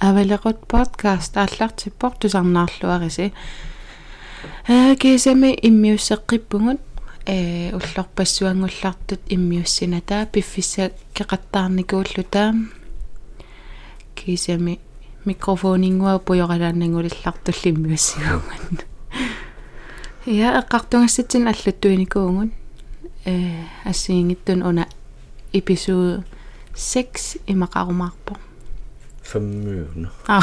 авалеқут подкаст ааллартиппор тусарнаарлуариси аа кисами иммиуссеққиппугут э уллорпассуангуллартут иммиуссината пиффиса кеқаттаарникууллута кисами микрофонингуа пуйоралааннангулиллартулли иммиуссигунган я эққартунгассатсин аллуттуиникуугун э ассиингиттун уна эпизод 6 имақарумаарпо 5 minutter. ah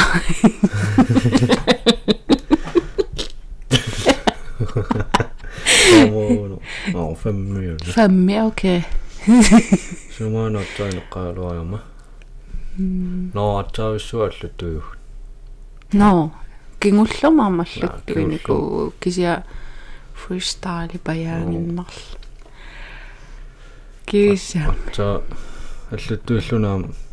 Nå, 5 minutter. femmi okay Så må jeg nok tage en qaaluarma. Nå, ataavissuallutu. no kingullumaamalluttuiniku kisia freestyle payaanginnarl kisia Så alluttuillunaam alluttuiniarsaalunaam nalunaasa. mm Suallussappat. mm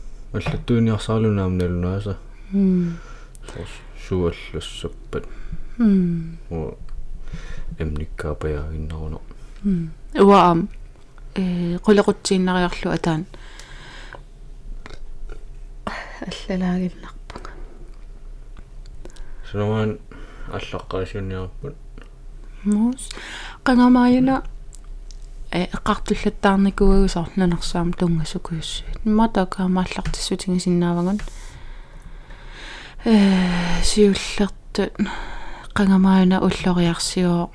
Og emnikkaapajaginnaruno. mm uaam э qullequttiinnariarlu ataan аллалаагиннарпа Så når man аллаққаасиуниарпут. мус qangamaayuna э эққартуллаттаарникуугусоор нунерсаам тунгасукуйуссуит матакаамааллартиссутингисиннаавагун э сиуллертут qangamaayuna уллориарсиоо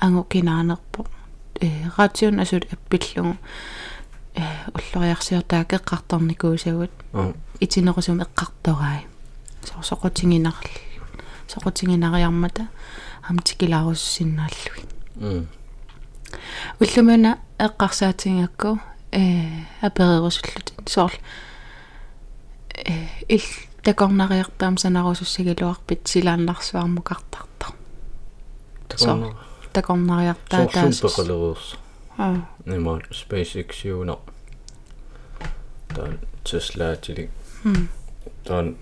ангу кинаанерпо. Э ратиун асут аппиллугу э уллориарсиор таак эққартарникуусагут Аа. итинерусум эққарторай соорсоқутингинарл соқутингинариармата амтикилааруссиннааллуи Mm. Уллумана эққарсаатингакку э аперерусуллут соорл э ил такорнариарпаам санарусуссагилуарпит силааннарсуармукартарта Så такорнариартаа så таас superqaleruus. аа Nimmer SpaceX juuna. Tän Tesla tili. hm Tän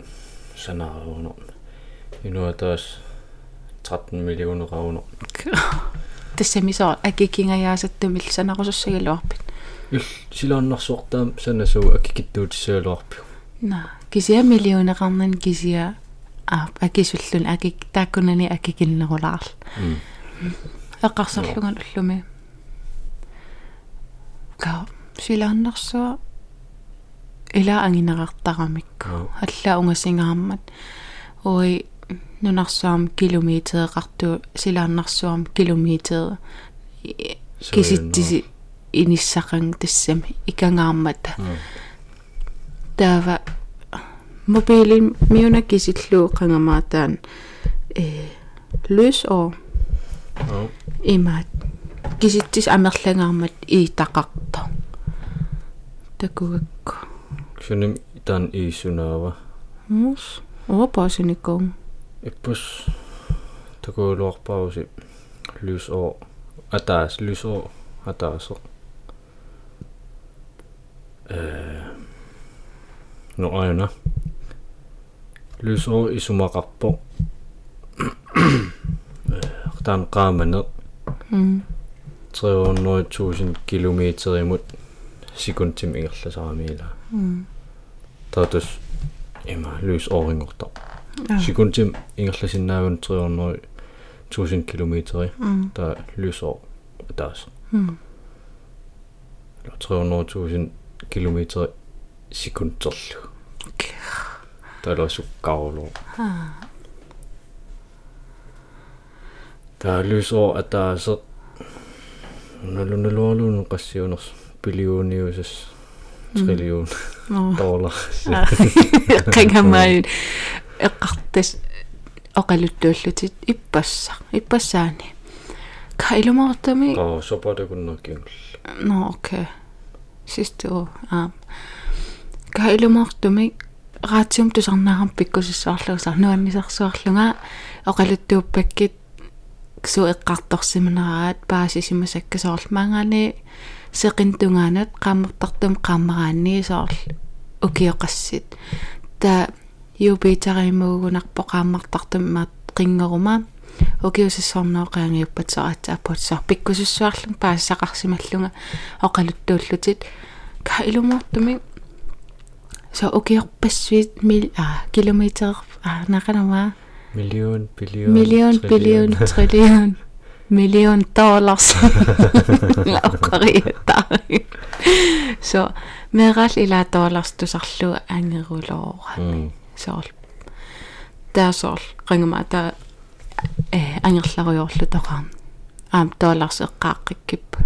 sanaruuno. Inua taas 13 millioner rauno. Тассамисоо акикингаjaasаттумил санарусуссагилуарпит Ил силааннарсуартаам санасуу акикиттуутиссаалуарпиу. на кисия миллионеқарнан кисия аа акисуллун акик тааккунани акикиннерулаарл Mm. эққарсарлуган уллуми ка силааннарсуа ила ангинерартарамикку Аа. алла унгасингааммат уи нунарсуам километеэқарту силааннарсуам километеэ киситтиси иниссақан тассами икангааммата Mm. таава мобилин миуна кисиллуу қангамаатаан э løs og Аа. имаат киситтис амерлангаармат иитақарто такугакку Суним тан иисунаава. мус оопаасуниккуун Иппус такуулуарпауси люс оо атаас люс оо атаасо. э но айна люс оо исумақарпо тан qaamane м 300.000 километеримут секундтим ингерласарамиила м таатус има люс орингорта Аа. секундтим ингерласиннаавун 300.000 километери м та люс оо таас м 300.000 километери секундтерлу таласуккаарлу аа. Та люс оо атаасе нулунулуалуун qassiuners биллиониусас триллион но доллар. Қангамаи эққартас оқалуттууллутит иппасса иппассаани кайлумаартами аа сопатакуннеркингул No, okay. Sidste år. Ja. Kailumortumi raatium tusarnaaram pikkusissaarluusa nuannisarsuarlunga oqaluttuuppakkit su eqqartorsimanaraat paasisimasakkasoorl maangani seqintungaanat qaammertartum qaammaraanni soorl ukioqassit ta юупитаримуугунарпо qaammartartum maat qingeruma укиусиссорнооqaangiuppat саратсааппут сар пиккусиссуарлун паассақарсималлунга оқалуттууллутит ка илумуартуми så ukiorpassuit mil a kilometer a naqanama million billion million billion trillion million dollars lauqariatta so meeral ila dollars tusarlu angeruloora sool таасоорл qangama ta э ангерларуйорлу тоqaam аам dollars эққааққиккиппа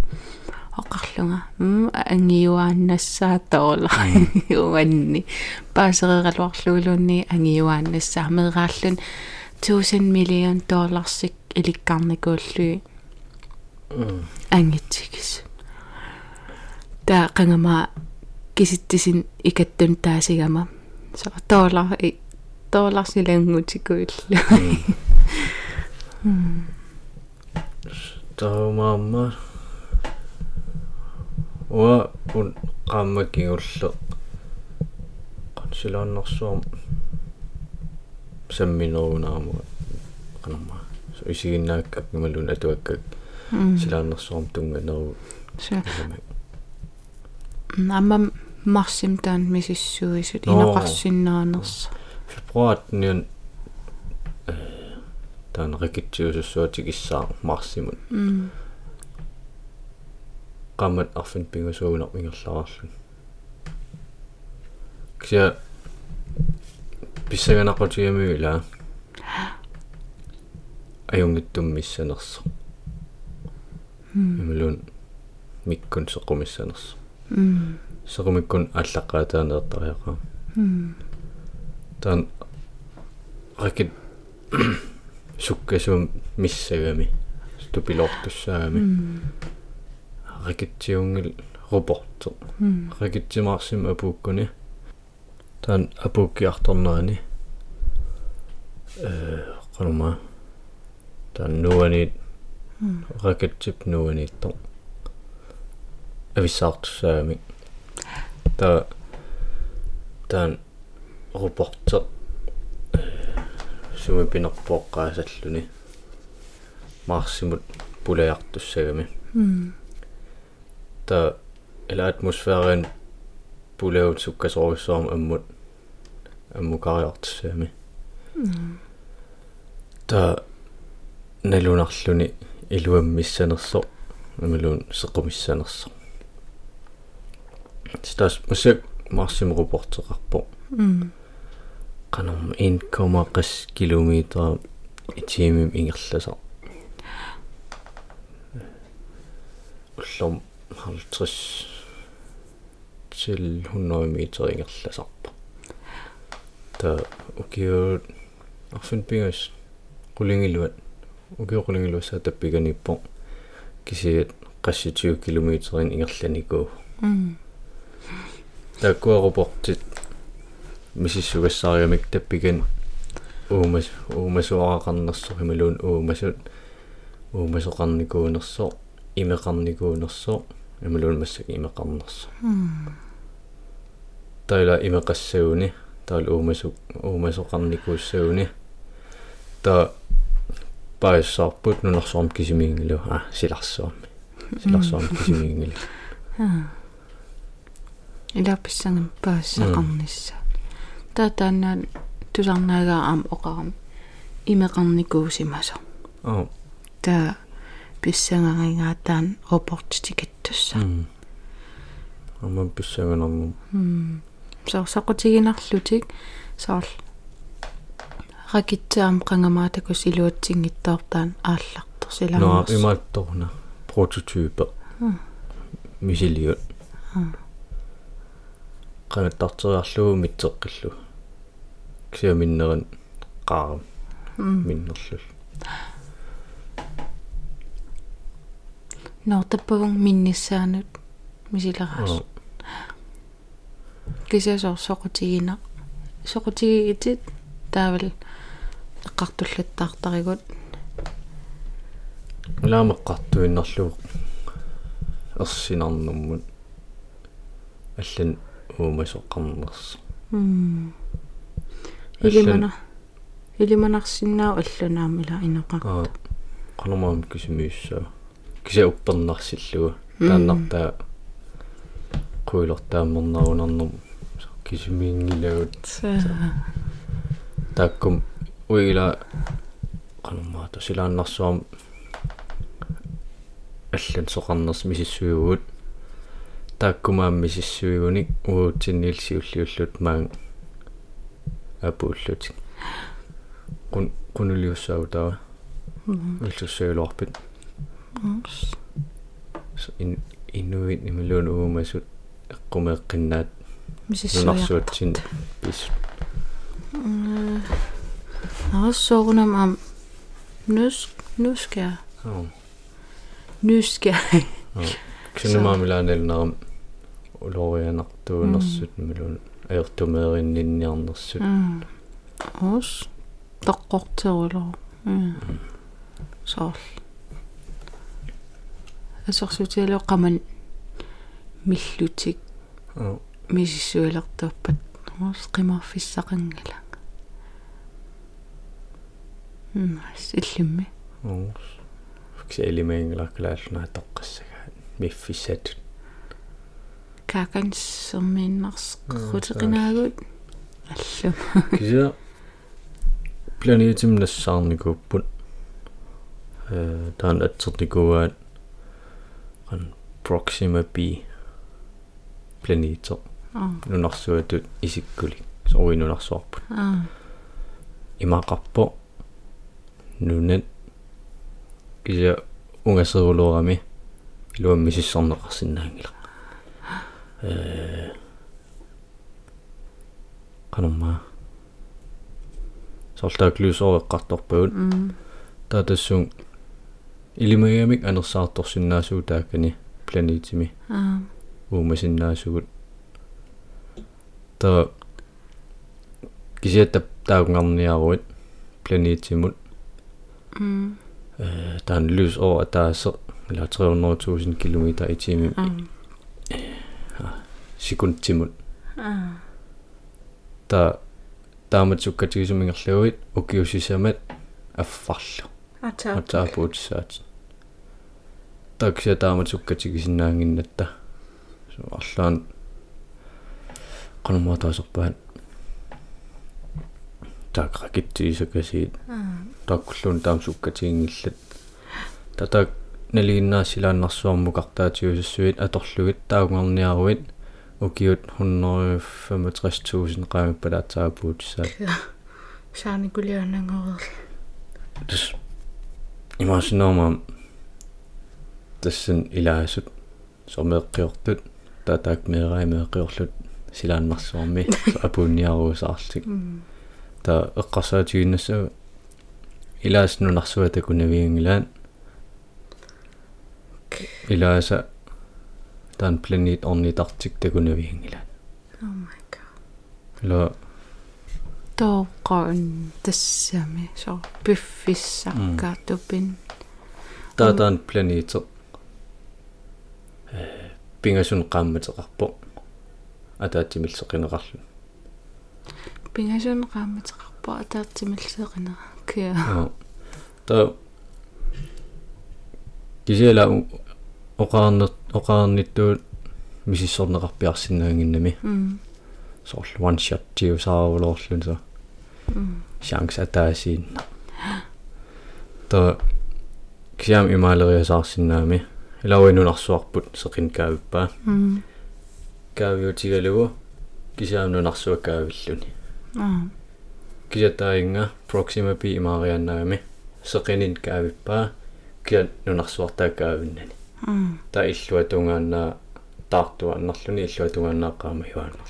оқарлунга м ангиуааннассаа тоола уанни паасерералуарлуулунни ангиуааннассаа мерааллун 1000 миллион долларсик иликкарникууллуи ангитсигис таа qangama киситтисин икаттун таасигама со доллар и долларсилангутикуилла таумаама уа ун qaammakigullu qansilaannarsuam самминеруунаарму qanamma so isiginnaak akmalun atuakkak силааннэрсуарм тунганеру намма marsimtaanmisissuisut inaqarsinnaaners februartniun taan rikitsuusussuatikissaa marsimut qammat arfin pingusuunermingerlaarlun ksia pissaganaqutiyamiula ajungittummissanerso imulun mikkun Mm. соқумиккун аллаққаатааneertariaqa таан ракит суккасуум миссагами ступилортуссаагами ракитсиунгил рупорто ракитсимаарсим апууккуни. Таан апууккиарторнерани э qanuma таан нуанит ракетсип нуаниттор ависсаартуссаагами та таан рупорто суми пинерпооққаасаллуни марсимут пулаяртуссагами та эла атмосферен пулаут суккасоруссуарм аммут аммукариартуссагами та налунарлуни илуаммиссанерсо амалуун сеқумиссанерсо стас мусак марсим рупортеқарпо канам 1,6 километр итимим ингерласаа уллом 50 til 100 meter ингерласарпа та укиу арфин пингас qulingilluat ukiuqulingilluassa tappiganippo kisiat qassitiu kilometerin ingerlanikuu таккуаруportit мисиссугассаариамик таппиган уумас уумасуарақарнерсо хималуун уумасут уумасоқарникуунерсо имеқарникуунерсо ималуун массак имеқарнерсо тайла имеқассауни таал уумасу уумасоқарникууссауни та паиссаарпут нунерсуарм кисимиингилу. А силарсуарми силарсуарм кисимиингилу илапписсангам паассақарнisса таатаанаан тусарнаагаа аам оқарам имеқарникуусимасо аа та писсангаригаатаан рапортитикаттусса амман писсаганарнум соо сақутигинарлутик соор ракитсаам қангамаатакус илуатсингиттаортаан ааллартор силамаас ноо имаатторна прототипе мисилиут qanattarteriarlugu mitseqqillu ксиа миннерин qaaram миннерлул нортаппагун минниссаанут мисилераас кисиасоор соқутигина соқутигигитит таавал эққартуллаттаартаригут улаамеққартуиннерлуг ерсинарнуммут аллан уумасоққарнерс илимана. Илиманарсиннаау аллунаамила инеқарта qanamaam кисимиуссаа. Кися уппернарсиллуга тааннартаа қуилортааммернарунарнум кисимиингилагут саа таккум уигила канумаата силааннарсуам. Аллан соқарнерс мисиссуигуут тааккумаам мисиссуигуник уутсинниилсиуллиуллут маан апууллутик кун кунулиуссаагутава уллуссуилуарпит ин инуит нималуун уумасут эққумеэққиннаат нунарсуутсин пис ассоорунам ам нус нускя аа нускя ксинумаамилаанелнерам улорианартуунерсут нималуун аертумеериннинниарнерсут ос тоққортерулоо соор асорсутиалоо қаман миллутик аа мисиссуалертуаппат ос қимарфиссақангала м иллимми. Аа фиксиалимаангиларкалааллунаа тоққассага миффиссат какансермииннарс қутеқинаагут аллам кися планетим нассаарникууппут э таан атсертикуваат ан Proxima B планетер аа нунарсуатут исиккули соуинунарсуарпут аа имақарпо нунат кися унгасерулуарами илуам мисиссорнеқарсинаангила э канамма сортааклуусооэққарторпагут м таатассун илимагамик анерсаарторсиннаасуу тааккани планетими. Аа. Уумасиннаасугут та кисиатта таагунгарниаруит планетимут м э таан лус оо атаасе ила 300000 км i тими аа. Та тааматсуккатигисумингерлуит укиусисамат аффарлу атаа атаапуутсаат таксия тааматсуккатигисиннаангиннатта су арлаан канумаатаасерпаат таақракитсиисакасиит аа. Тааккуллуун таамсуккатигингиллат татаак налигиннаассилааннарсуармукартаатиусуит аторлугит таагунгарниаруит ukiut 165.000 qami palataapuutissaat saani kuliornangoruerlu tas imasinorma tassan ilaasut sormeeqqiortut tataak meerai meeqqiorlut silaanmarsuarmi apuunniaruusaarlik ta eqqarsaatiginnassa ilaasnunarsuata kunaviungilaat ilaasa таан планет орнитартик такунавиангилаан oh my god. Ла тоққан тассами со пиффиссаққаатупин таатаан планетер э пингасун qaammatеқарпо атаатимилсеқинеқарлу пингасун qaammatеқарпа атаартимиллеқинера киа та кисела оқаарнер оқаарниттуут мисиссорнеқарпиарсинаангиннами м сорл one shot тиусааруулоорлун со м шанс атаасиинна та кисяам имаалериасаарсинаами илауинунарсуарпут сеқин каавиппаа м каавиутигалугу кисяам нунарсуа каавиллуни аа кисатаинга Proxima P имаарианнаагами сеқинин каавиппаа киа нунарсуартаа каавиннани м та иллуа тунгааннаа таартуа аннарлуни иллуа тунгааннааққаама юаанерлу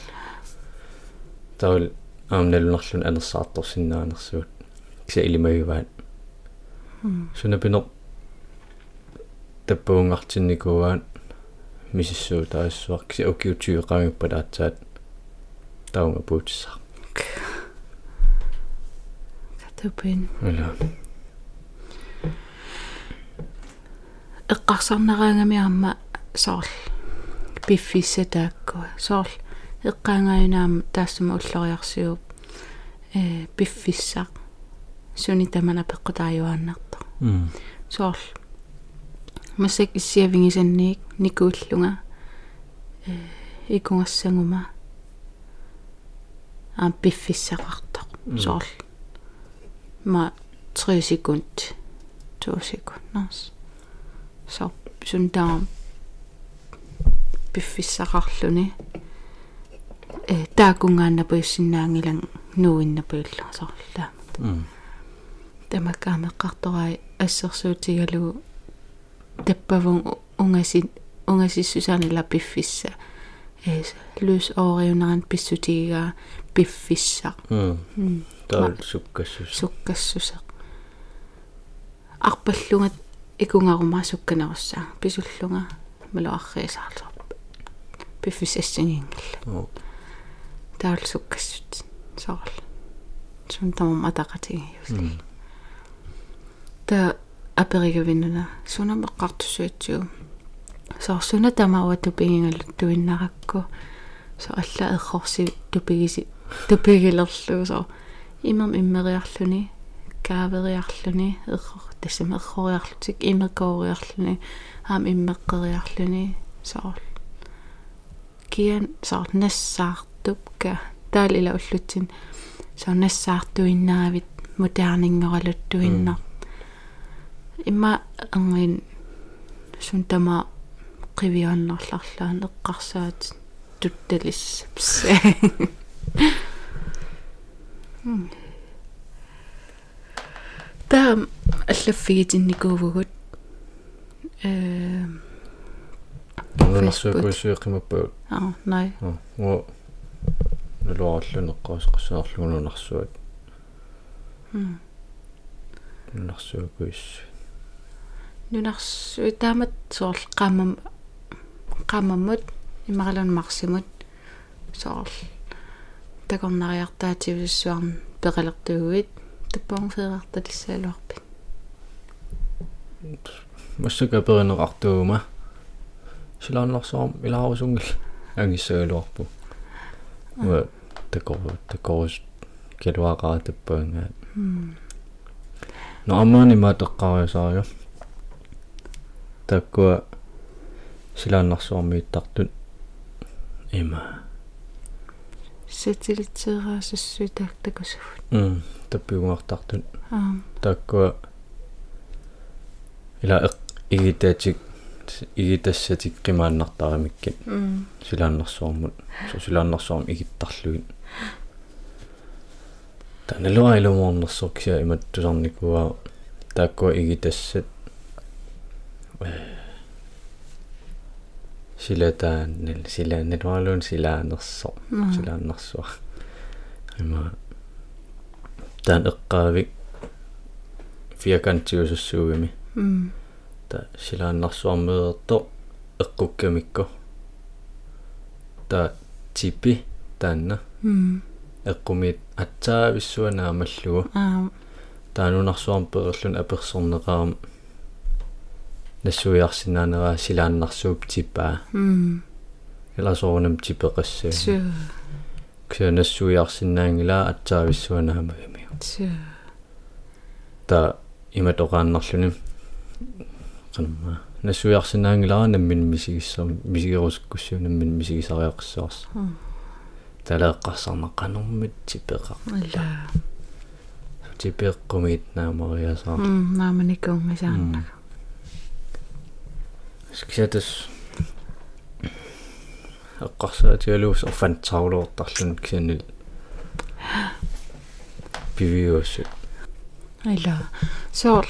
таул аамналунарлун анерсаарторсиннаанерсуут киса илимагиваат сунапинер таппуунгартинникуаат мисиссуу таассуар киса укиутсуиқаамиппалаатсаат таунга пуутиссаа катупин ала эққарсарнараангами аама соорл пиффиссатааккуа соорл эққаангаинаама таассама уллориарсиуп э пиффиссақ суни тамана пеққутааюааннарта м соорл масак иссиавингисанниик никууллунга э икунгассангума аа пиффиссақартоқ соорл ма 3 секунд 2 секунд нас со сунтаа пиффиссақарлүни э таакунгааннапуйссинаангилан нуиннапуиллу соорлаамат тамаккаамеққарторай ассерсуутигалу таппавун унгаси унгассиссусаанила пиффисса э лус ориунаран писсутигига пиффисса м таа суккассус суккассуса арпаллугат икунгарумаа сукканеруссаа писуллунга малуарриисаарлу пиффисассагингилла таал суккассут. Сорл. Сун тамам атақатиги юсли та аперигавинуна сунамеққартуссуатсуу сорсуна тамауа тупигингалу туиннаракку со алла эрхорси тупигиси тупигилерлуу со имам иммериарлүни каавериарлүни эрхор тассама эрхориарлутик имекоориарлүни аам иммеққериарлүни сорл киан соор нассаартупка таалила уллутсин соор нассаартуиннаавит модернингоралуттуиннар имма ангин сун тама qivionnerlarlaan eqqarsaat tuttalissapsa таам аллаффигитинникуугут э нунарсуукуисуиқимаппагут аа най. Оо нулуарлунеққаасеққассаарлугунунарсуат м нунарсуукуиссу нунарсуи таамат соорл qaamam qaamamut имаралун марсимут соорл такорнариартаативиссуарн пеқалертуугит таппаун феэрарталиссаалуарпит массака перинеқартуума силааннарсаарм илаарусунгил ангиссагалуарпу уа такор такорус келуақаа таппаангаат но аммаани маатеққариусаариу таккуа силааннарсуармииттартут има сатилитсераасассуи таактакусуффут м таппиугуартартут аа. Таккуа ила игитаатик игитассатик қимааннартарамиккит м силааннарсуармут со силааннарсуарм игиттарлугит таналуа илумуорнерсоркиа имат тусарникуа тааккуа игитассат силатааннал силаанналуалуун силаанерсо силааннарсуа има таан эққаавик фиакантиусуссуугами м та силааннарсуармеерто эққуккамикко та типи таанна м эққумит атсаависсуанаамаллугу аа таанунарсуарм перерлун аперсорнеқарам нассуиарсинаанераа силааннарсууп типпаа. М иласоорнам типеқассаа су ксаа нассуиарсинаангилаа атсаависсуанаамагами су та иматоқааннарлүни qanamma нассуиарсинаангилаа наммин мисигиссам мисигерускуссуу наммин мисигисариаққиссуарс талеэққарсарнаққанэрмит типеқар алла типеққумит наамариасаа м нааманикунгасааннак скисатас эққарсаатигалуус орфантаулуортарлун кисанил пивиуссут алла соор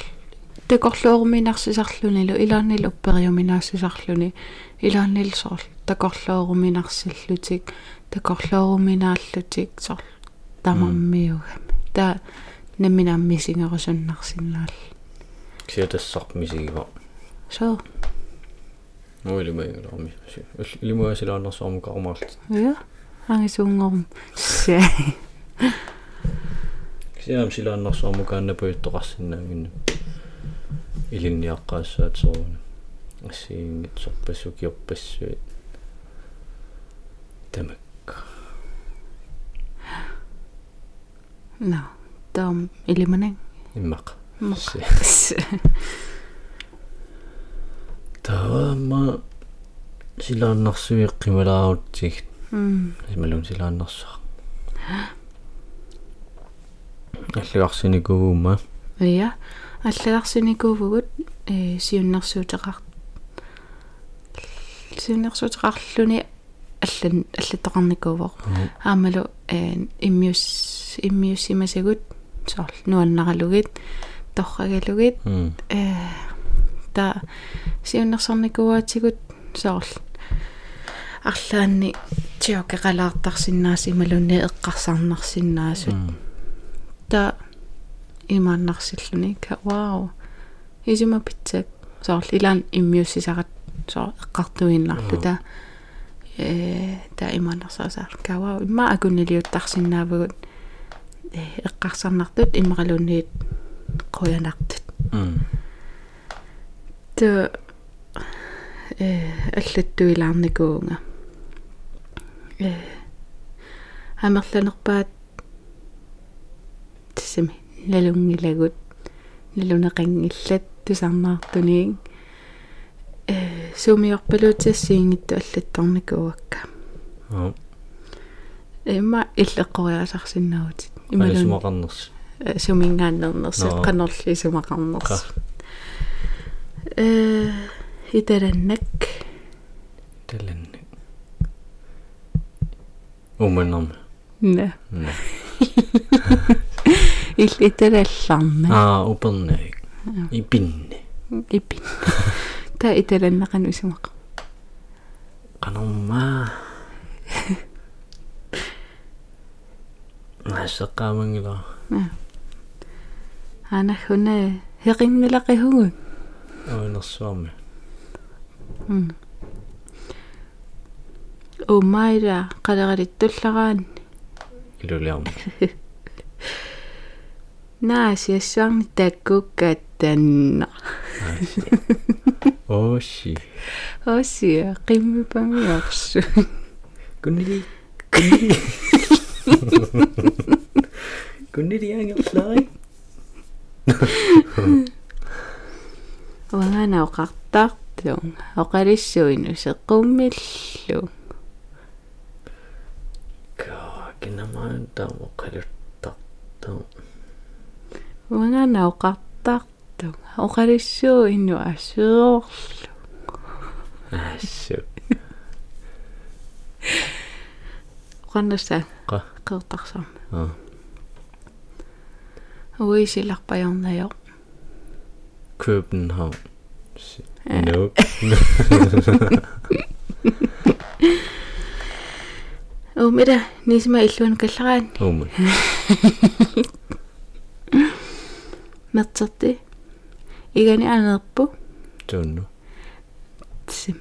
такорлуоруминарсисарлунилу илааннил уппериуминаассисарлуни илааннил соор такорлуоруминарсиллутик такорлуоруминааллутик соор тамаммиугами та намминаммисингерусуннарсинаал кисатассарп мисигива соо нуилимаигаларми илимуасилааннарсуарму кармаалт я ангисуунгорум саа кисаам силааннарсуарму кааннапуиттоқарсинаангинна илинниаққаассаат сооруна ассиингит сорпассукиорпассуит тамак. На там илиманан иммақ мақ таама силааннарсуи қималаарутсиг м ималун силааннарсуа аллиарсиникуума ja аллагарсиникуувгут э сиуннэрсуутеқар сиуннэрсуутеқарлуни аллан аллатоқарникуувоқ аамалу э иммиус иммиуссимасагут соор нуаннаралугит торрагалугит э та. Сиуннерсарникуаатигут соор арлаанни тиокеқалаартарсиннаас ималунни эққарсарнарсиннаасут та имааннарсиллуни ка вау. Исима питсак соор илаан иммиуссисарат соор эққартуиннарлу та. Э та имааннарсаасаар ка вау. Имма акуннилиуттарсинаавагут э эққарсарнартут иммаралунниит қоянартут тэ э аллаттуилаарникуунга э амерланерпаат тсими налунгилагут налунеқангиллат тусарнаартуниин э сумиорпалуутассиингитту аллатторникуакка аа имма иллеққориасарсиннаавут ималун сумақарнерс сумингааннернерс қанорли сумақарнерс э итараннак таланна уманнерм не иллиталалларна аа упернаик ипинне ипин. Та италаннақану сумақ канамма нассаққаамангила ана хуна хеқиннилақихугут оонерсуарми умайра қалералиттуллараан илулиарми наасиассуарни таккуккааттанна ооши осия қиммипамиорсу кунили кунили кунили ангерлай вангана оқартаартун оқалиссуину сеққуммиллу ка кинамаан тамо қалуттарту вангана оқартаартун оқалиссуину ассеорлу ассу қаннаса қа? Қертарсам аа. Уисиларпаярнаё København no умида нисма иллуан каллараан ума мертерти игани анерпу тунну тсим.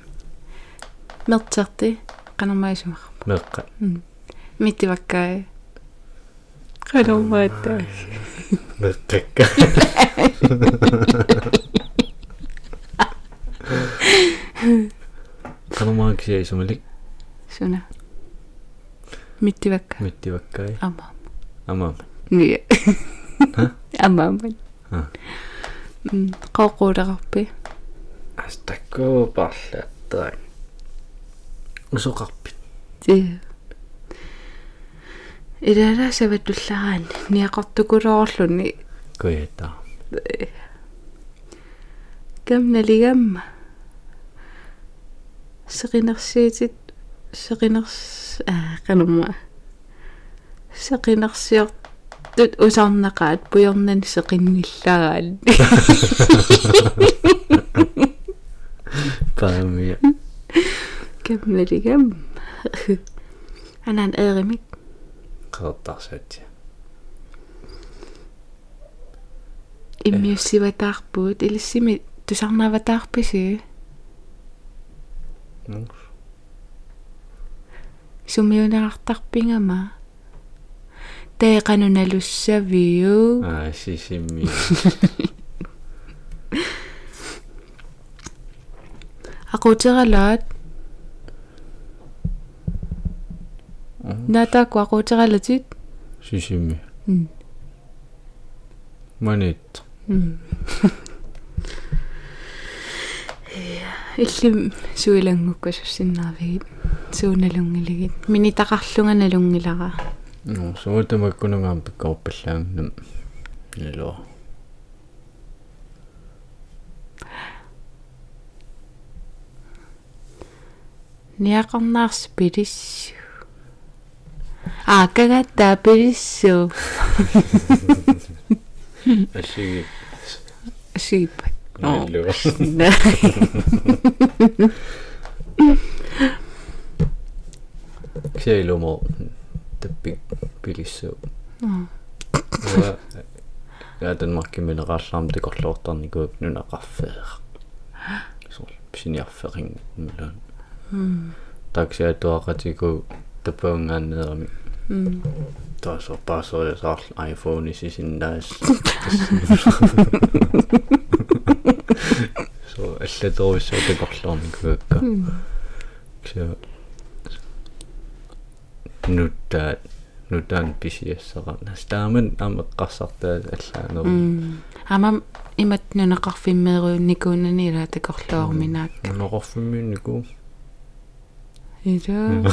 Мертерти канармаисумар меққа миттиваккаа канармаатта меққакка канамааксиа исумалик суна миттивакка миттиваккай ама амаама ния Ха? ама А. м qoqquuleqarpi астаккоо парлааттаа усоқарпит ти илалаасават туллараан ниақортукулоорлуни коята камналигамма сеқинерсиитит сеқинерс аа канамма сеқинерсиортут усарнақаат пуйорнан сеқинниллараат паамия камналигамма анан ээримик қертарсаатия иммиуссиватаарпуут илиссими тусарнааватаарписи сумиунеартарпингама таеқануналуссавиу аа сисимми. Aquuteralaat наатаакку aquuteralatit сисимми м манит иллим суилангукка суссиннаавигит сууналунгиligit минитақарлунганалунгилара no suutamakkunungaam pikkorpallaangnam nilo Niaqarnaars pilissu. Аа кагатта пилиссу. асиги Сип. нилуа ксеилумо таппик пилиссуу я я Danmark-минерааллаам тикорлуортарникуук нунақарфеер сор псиниарферин мулаан таксиатуақатику тапаунгааннерами таасо паасоо саар iPhone исисиннаас so аллатеруиссуу тикорлуарникуакка ксиа нуттаат нутаан писиассақарна стааман амеққарсартаа аллаанер Амам имат нунақарфиммееру никуунани ила такорлуарминаак. нуноқорфиммиуннику Ида.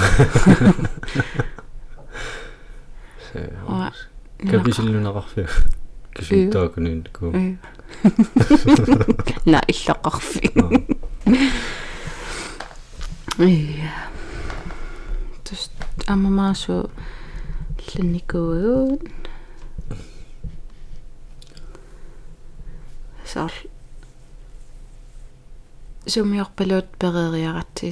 Аа, каписиллунеқарфи кисунтаакуниннику На иллоқарфи. Ия. Тус амамаасу линникуут. саар сумиорпалуут перериаратси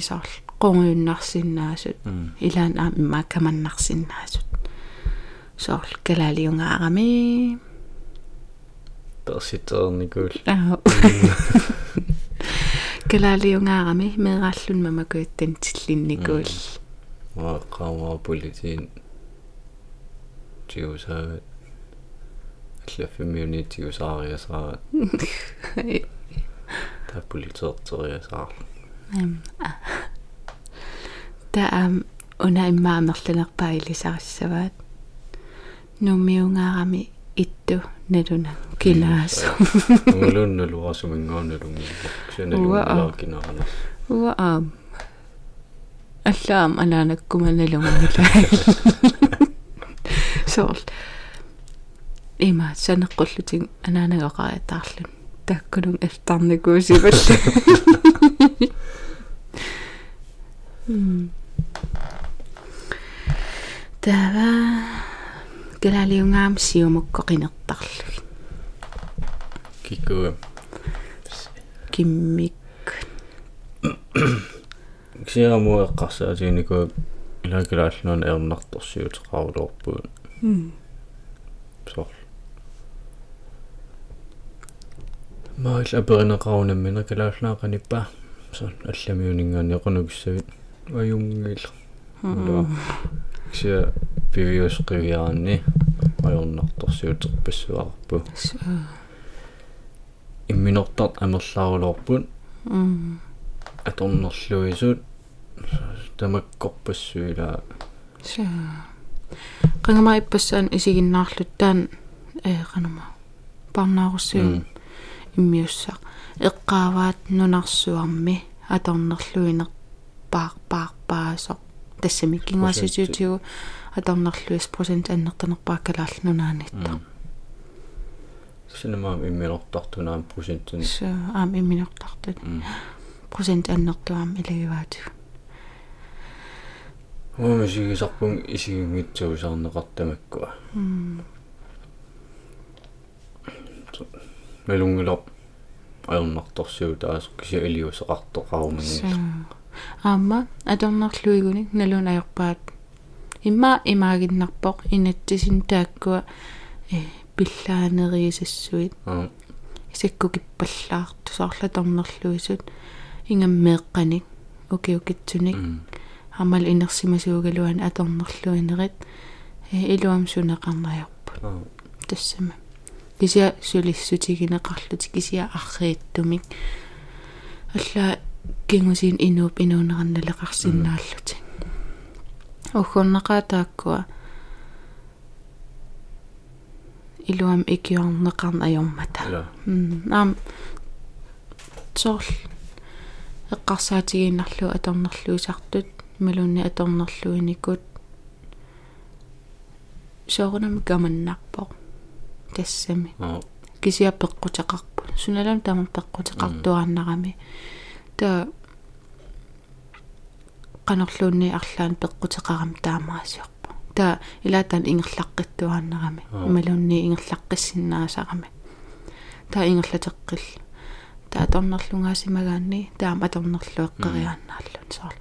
саар qungiunnaarsinnaasut илаан аамма каманнарсиннаасут соор калаалиунгаарами перситерникуул аа калаалиунгаарами меэрааллун мамакуиттан тиллинникуул ма qaama политиин тиусаа аллаффимиуни тиусаариасаа та политеертериасаа Эм, а. Таам уна иммаамерланерпаа илисариссаваат нумиунгаарами итту налуна кинаас. Нулунналуарсумингааналунги ксаналунгааркинаарнас уа аам аллаам анаанаккуманалунгамила соор има санеққуллутин анаанагоқаатаарлун таккунун алтарникуусивалла тава галалиунгаам сиумуккоқинертарлуги киккуа киммик. Ксиараму эққарсаатигнику илакалааллуна эрнарторсиутеқарулуорпуут соор маал аперинеқарунаммина калааллаақаниппа соор алламиунингаани эқунукиссавит аюнгил ксиа пивиусқивиаранни ajornartorsiuterpassuarpu имминортарт амерлаарулоорпут м аторнерлуисут тамаккорпассуила са qangama ippassaan isiginnaarlut taan э qanuma парнааруссуи иммиуссаа. Эққааваат нунарсуарми аторнерлуинер паар паар паасо тассами кингуаситиутигу аторнерлуис процент. аннертанерпаа калаалнунаанитта синемаам имминортартунаам процентин аам имминертартут процент аннертуаам илагиваатиг уумисигисарпун исигингитсуусаарнеқартамаккуа мелунгилор ajornartorsiu taas kisia iliusaqartoqarumangilla аама аторнерлуигуник налун аёрпаат имма имаагиннарпоқ инатсисин тааккуа э пиллаанериисассуит. Аа исаккукиппаллаарту соорла торнерлуисут ингаммеэққаник уки укитсуник амал инерсимасуугалуан аторнерлуинерит э илуам сунеқарнаярпут аа тассама. Кися сулиссутигинеқарлути кися аррииттумик алла кингусин инууп инуунеранналеқарсинааллути ухуннеқаа тааккуа илуам икиорнеқарна ила наам сорл эққарсаатигииннарлу аторнерлуисартут малунни аторнерлуиникут соорунам каманнарпо тассами аа кисиа пеққутеқарпу суналам тамам пеққутеқартуарнарами та канерлуунни арлаан пеққутеқарам таамаасиорпу та илаатан ингерлаққиттуарнарами ималунни ингерлаққиссиннаасарами та ингерлатеққил та аторнерлунгаасимагаанни таам аторнерлуэққериааннааллун соор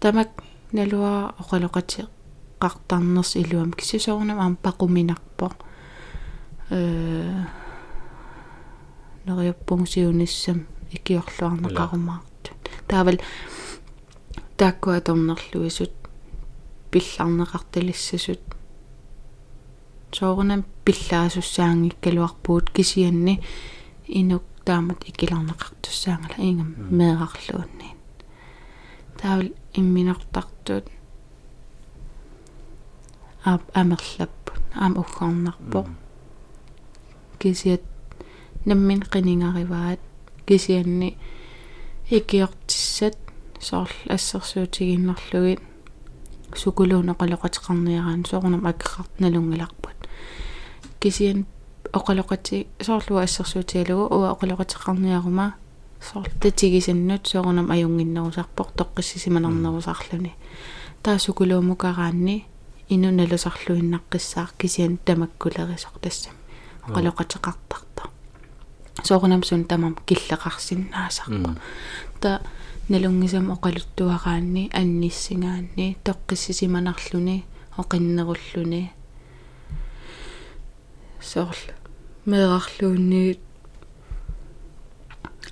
тамак налуа оқалоқати qартарнерс илуам кисисоорнам аам пақуминарпо э нериуппунгсиуниссам икиорлуарнеқарумаарту таавал тааккуа торнерлуисут пилларнеқарталиссасут соорунам пиллаасуссаангиккалуарпуут кисианни инук таамат икиларнеқартуссаангала ингам меэрарлуунниин таавал имминертартуут аап амерлаппут аам уггорнарпо кисиат наммин qinингариваат кисианни икиортиссат соорл ассерсуутигиннерлугит сукулууно qalоqatiqarniaraan аккеқарт налунгаларпут кисиан оқалоқати соорлуа ассерсуутигалугу уа оқалоқатиқарниарума соор татигисаннут соорнам аюнгиннерусарпор тоққиссисиманернерусарлуни таа сукулуумукараанни ину налусарлуиннаққиссаар кисиан тамаккулерисор тассам оқалоқатеқартарта соорнам сун тамам киллеқарсиннаасарпа та налунгисам оқалуттуараанни анниссингаанни тоққиссисиманарлуни оқиннеруллуни. Соорл меэрарлуунни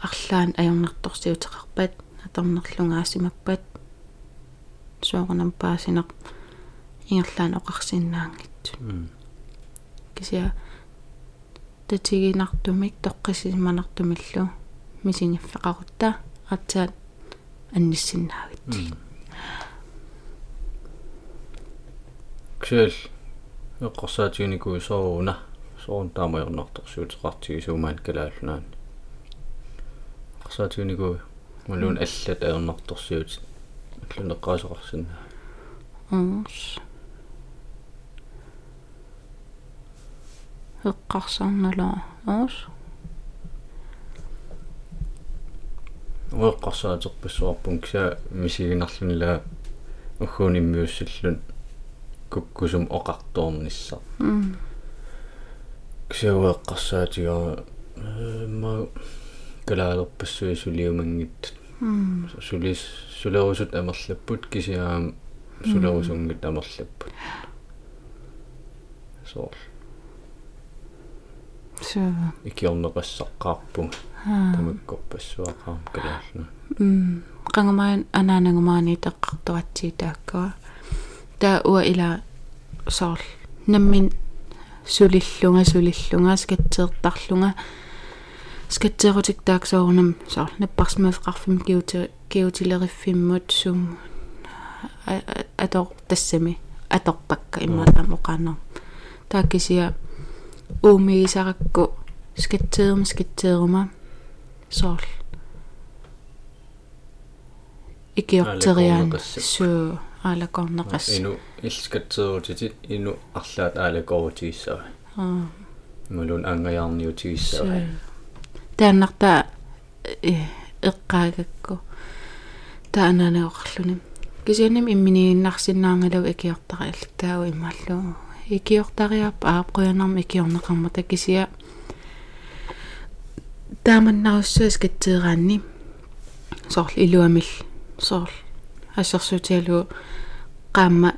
арлаан ajornertorsiuteqarpat аторнерлунгаасимаппат соорнам паасинеқ ингерлаан оқарсиннаангитсу кися татигинартумик тоққисиманартумиллу мисингиффеқарутта артаат анниссиннаагитти ксэл эққарсаатигникуи сооруна соорун таамаернарторсуутеқартигисуумаан калааллунаан эққарсаатигникуи малуун аллат аернарторсуут аллунеққаасоқарсинаа аас эққарсарнала аас уэққарсаатерпассуарпун киса мисигинарлунила уггууниммиуссаллун куккусум оқарторниссаа кисауэққарсаатигаа ма калаалерпассуи сулиумангит сулис сулерусут амерлаппут кисиаам сулерусунгит амерлаппут соор соо икиорнеқассаққарпунга тамаккорпассуақарам калааллу м. Qangamaан анаанангумаани теққартуатсии тааккуа таа уа ила соор наммин сулиллунга сулиллунга скатсеэртарлунга скатсерутик тааксоорнам соор наппарсмафеқарфим киути киутилериффиммут сум атор тассами аторпакка иммаатам оқаанер тааккисиа уумигисаракку скатсеерма скатсеерума соор икиортериаан суу аалакорнеқас ину илскатсерутити ину арлаат аалакорутигиссава аа мулун ангаяарниутигиссава тааннарта эққаагакку таананеоқарлуни кисианим имминигиннарсиннаангалу икиортара иллтаау иммаллу икиортариап аапқуянарма икиорнеқарма такисиа тааманнаруссуа скатсеераанни сорл илуамил сорл ассерсутиалу qaamma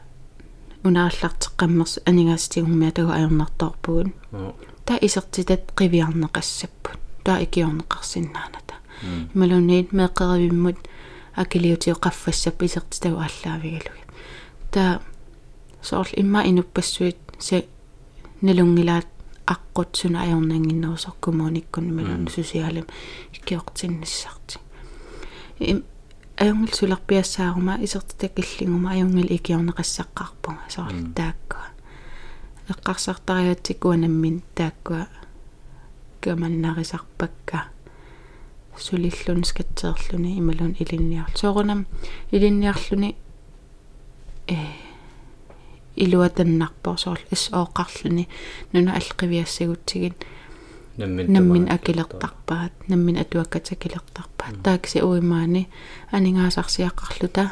унааллартеққаммерс анигаастигуммиа тагу аернартоорпугун та исертитат қивиарнеқассаппут таа икиорнеқарсиннааната ималуниит меққеривиммут акилиутио қаффассап исертитагу ааллаавигалуги та сорл имма инуппассуит се налунгилаат аққут суна аернангиннерусор коммуниккун ималун сусиалим икиортинниссарти им аюнгил суларпиассаарума исертитакиллингума аюнгил икиорнеқассаққарпунга сорл тааккуа эққарсартариатсиккуа наммин тааккуа каманнарисарпакка сулиллун скатсеерлүни ималун илинниар соорунам илинниарлүни э илуатаннарпоо соорл ис ooqarluni нуна алқивиассагутсигин наммин наммин акилертарпаат наммин атуаккатакилертарпаат таакси уимаани анингаасарсиаққарлута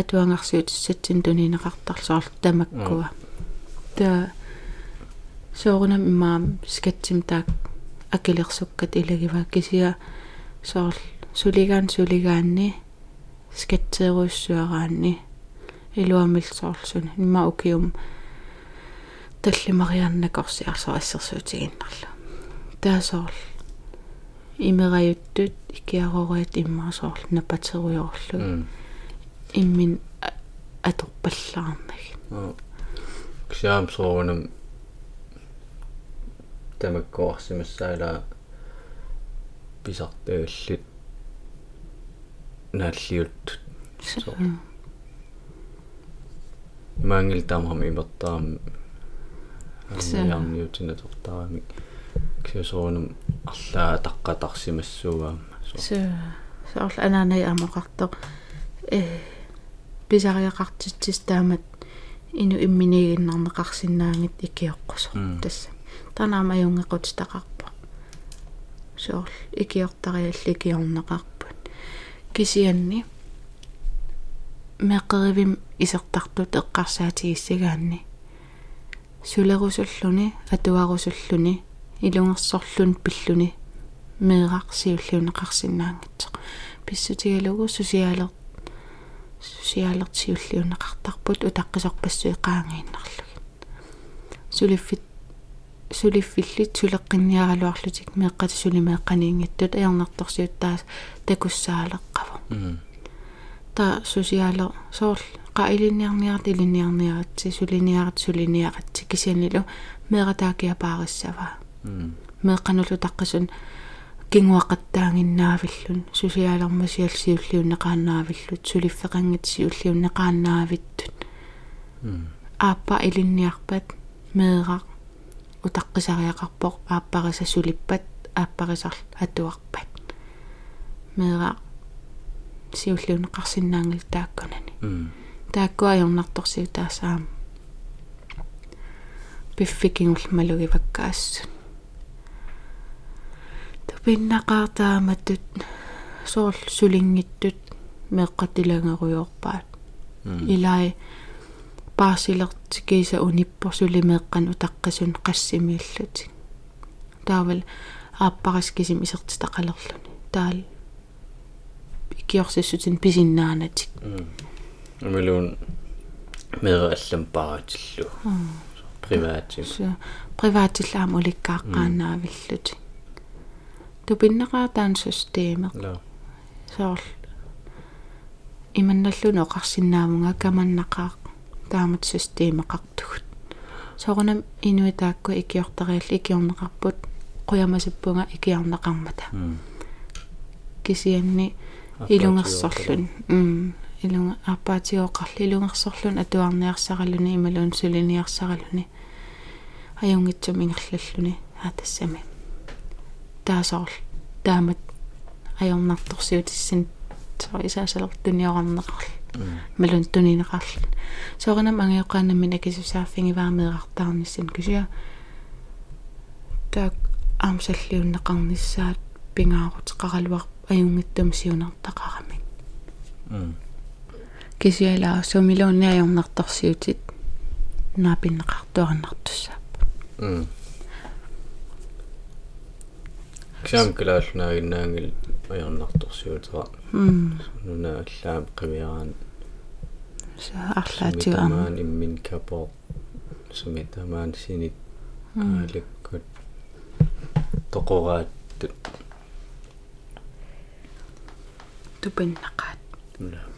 атуангарсиут сатсин тунинеқартарлсоорл тамаккуа та соорунам имаам скатсим таак акилерсуккат илагива кисиа соорл сулигаан сулигаанни скатсееруйссуараанни илуамилсоорлсуна имма укиум таллимариарнакорсиарсо ассерсуутигиннарлу таасоорл имераюттут икиарориат иммаасоорл напатеруйорлу иммин аторпаллаарнаг ксаам соорунам тамаккоорсимассаала писартагаллут нааллиут мангил таамам имертаам амниутина тортарамик ксиусоонум арлаа таққатарсимассуугаама со соорлу анаанай амоқарто э писариақартитсис таамат. Ину имминигиннарнеқарсинаангит икиоққусо тасса танаама юнгеқут тақарпо соорл икиортариалли икиорнеқарпут кисианни. Меққеривим исертартут эққарсаатигиссагаанни сулерусуллуни атуарусуллуни илунгерсорлун пиллуни меэрарсиуллиунеқарсинаангитсоқ писсутигалугу сусиалер сусиалертиуллиунеқартарпут утаққисорпассуи қаангииннарлуги сулиффит сулиффиллит сулеққинниаралуарлутик меэққати сулимеэққаниингиттут аярнарторсиуттаас такуссаалеққаво. Та сусиалер соорл qailiniarniarat iliniarniaratsi suliniarat suliniaratsi kisianilu meeqataakиапаариссава меэққанулу таққисун кингуақаттаангиннаавиллун сусиалермасиалсиуллиуннеқаанаавиллут сулиффеқангитсиуллиуннеқаанаавиттут ааппа илинниарпат меэрақ утаққисариақарпоқ ааппариса сулиппат ааппарисар атуарпат. Меэрақ сиуллиунеқарсинаангил тааккунани тааккуайорнарторсиу таасаам пиффикингул малугиваккаассут тупиннақартааматтут соорл сулингиттут меққатилангеруйорпаат илай паасилертикиса униппор сулимеэққан утаққисун qassimiillutик таавал ааппараскисим исертитақалерлуни таал икиорсиссутин писиннаанатик амилуун мераллам паратиллу приваатим приваатиллаам уликкааққаанаавиллути тупиннеқаатаан системеқ соорл. Иманналлуни оқарсинаамунга каманнақаақ таамат системеқартугут соорунам инуитаакку икиортариалли икиорнеқарпут. Қуямасиппунга икиарнеқармата кисианни илунгерсорлун илунга аппаатиоқарли илунгерсорлун атуарниарсаралуни ималуун сулиниарсаралуни аюнгитсум ингерллаллуни аатассами таасоорл таамат ajornartorsiutissin соо исаасалертуниорарнеқарл малун тунинеқарл сооринам ангиоқаанаммин акисусааффигиваамеэқартаарниссин кусиа таак аамсаллиуннеқарниссаат пингаарутеқаралуар аюнгиттум сиунартақарамик кисиалаа сумилуунни ajornartorsiutit наапиннеқартуарнартуссааппа ксам калаалнаагиннаангил ajornartorsiutera нуна аллаам қивиараан са арлаатиуам иммин капо сумитамаан синит. Ааликкут тоқорааттут тупиннақаат уфуммита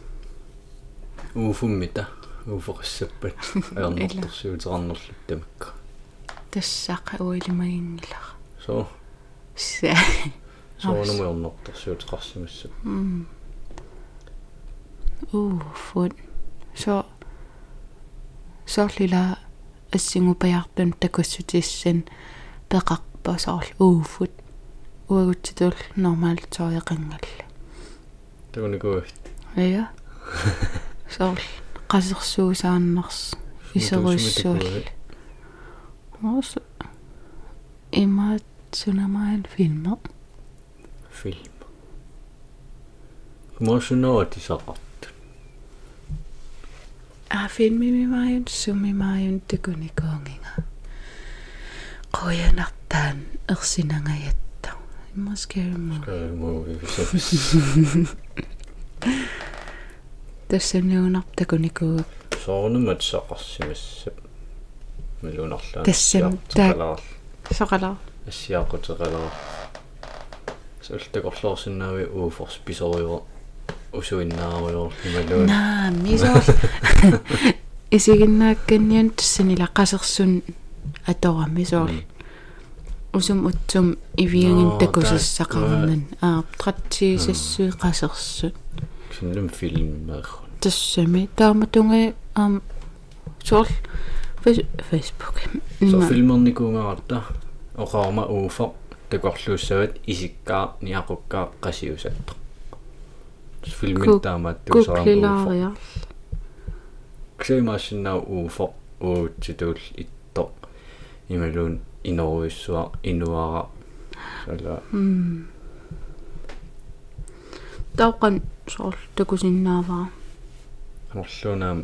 уфоқиссаппат аернэрторсиутерарнерлут тамакка тассаақа уилимагингилара со са соонумуернэрторсиутерарсимассап уу фут со соорлила ассингупаяртун такуссутиссин пеқарпа соорл ууфут уагутситул нормаал ториақангалла тагуникуа я соорл qassersuusaannars iseruissuul oos imaat sunamain filmer film Mosunoa tisaqart a filmimimaajun sumimaajun tukunikoonginga qoyanartaan ersinangayatta imma scary movie movie Тассанниунар такуникуу соорнумат сақарсимассап милунарлаа тассам таа соқалаа ассиақутеқалаа султакорлоорсинаави ууфорс писориво усуиннааруйор ималуун наа мисоо исигиннаакканниан тассанила қасерсун атора мисоо усум утсум ивиангин такусассақарнан аа тратсиисассуи қасерсут синнум фильм маа тассами тааматунга аам соор фейсбук so filmernikungaratta oqaarma uufoq такорлууссават исиккаа ниақуккаа qasiusatto filmin taamaat туусарам ксеймаасиннаа uufoq уутситуул itto ималуун иноруиссуа инуара. Сала тауқан соор такусиннааваа анерлуунаам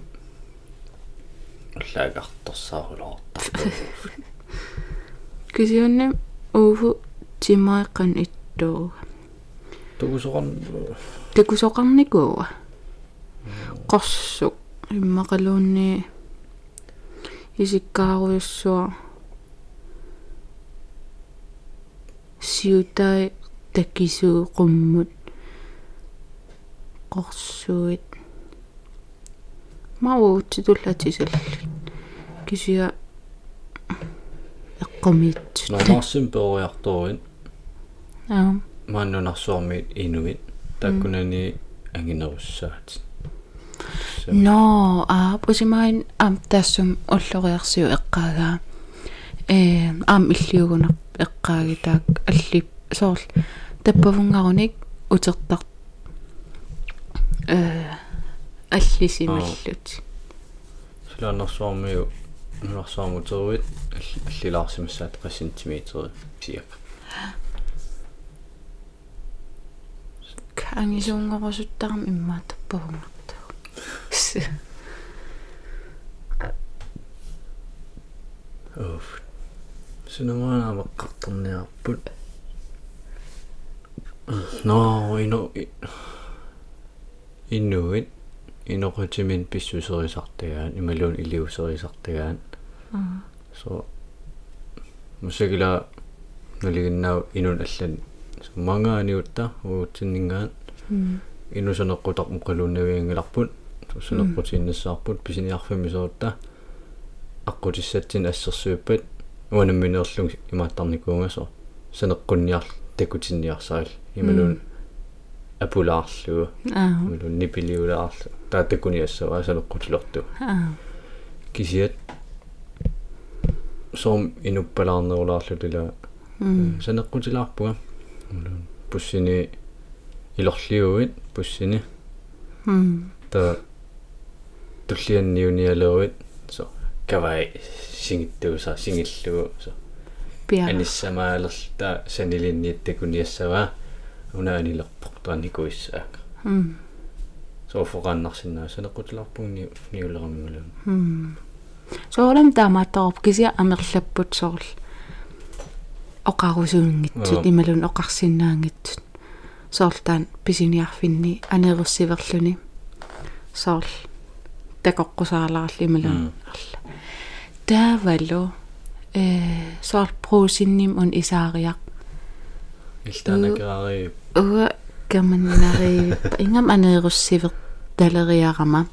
уллаагаарторсаарулаортар кисиунни ууфу тимаэкъан иттууга тугусоқарн такусоқарникууа qorsuq иммақалуунни исиккааруйуссуа сиутай таккисуу қуммут qorsuit мауутситуллатисалли кисиа эққумиит нормаарсим перуиарторуин аа. Мааннунарсуармит инуит таккунани ангинеруссаат но а пусимаин ам тассум уллориарсиу эққаагаа э ам иллиугунар эққааги таак алли соорл таппавунгаруник утертар э аллисималлут сулааннарсуармиу нунарсуармутеруит аллилаарсимассаат 3 см сиак ангисуунгорусуттарам иммаа таппавунгартаа оф синамана маққарторниарпут но ино иннуит инокутимин писсусерисартагаан ималуун илиусерисартагаан so musagila нулигиннау инун аллан мангааниутта уутсиннингаан инусанеққутақ муқалууннавиангиларпут сунеққутииннассаарпут писиниарфамисоотта аққутиссатсин ассерсууппат уанамминерлун имааттарникуунгасо санеққунниар такутинниарсаал ималуун апулаарлугу ималуун нипилиулаарлу таатаккуниассава санеққутилерту кисиат сом инуппалаарнерулаарлутила санеққутилаарпуга пуссини илорлиуит пуссини та туллианниуниалеруит со кавай сингиттууса сингиллугу со. Аниссамаалерта санилинниаттакуниассава унаанилерпоқ таникуиссаак со фоqaannarsinnaa санеққутилаарпугни ниулерамиулам соорам таамааттороп кися амерлаппут соорл. Оқарусуунгитсут ималун оқарсиннаангитсут. Соорлтаан писиниарфинни анеруссиверлүни соорл такоққусаалаарли ималун арла. Таавалу э соорл проусинним он исаариақ илтаанакаари уа каманнари ингам анеруссивер талериарама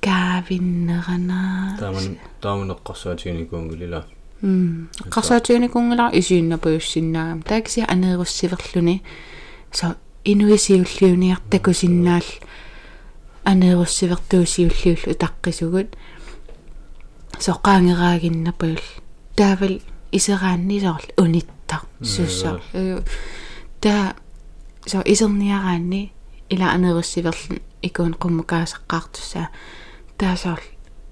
каавиннерана тааман таамунеққарсуатигникуунгулила м. Қарсаатигникунгала исииннапуйуссиннаагам таакси анеруссиверлүни со инуисиуллиуниартакусиннаал анеруссивертуусиуллиуллу таққисугут соққаангераагиннапуул таавал исераанни соорл униттар сусса та со исерниараанни ила анеруссиверлун икуун қуммукаасаққаартуссаа таасоор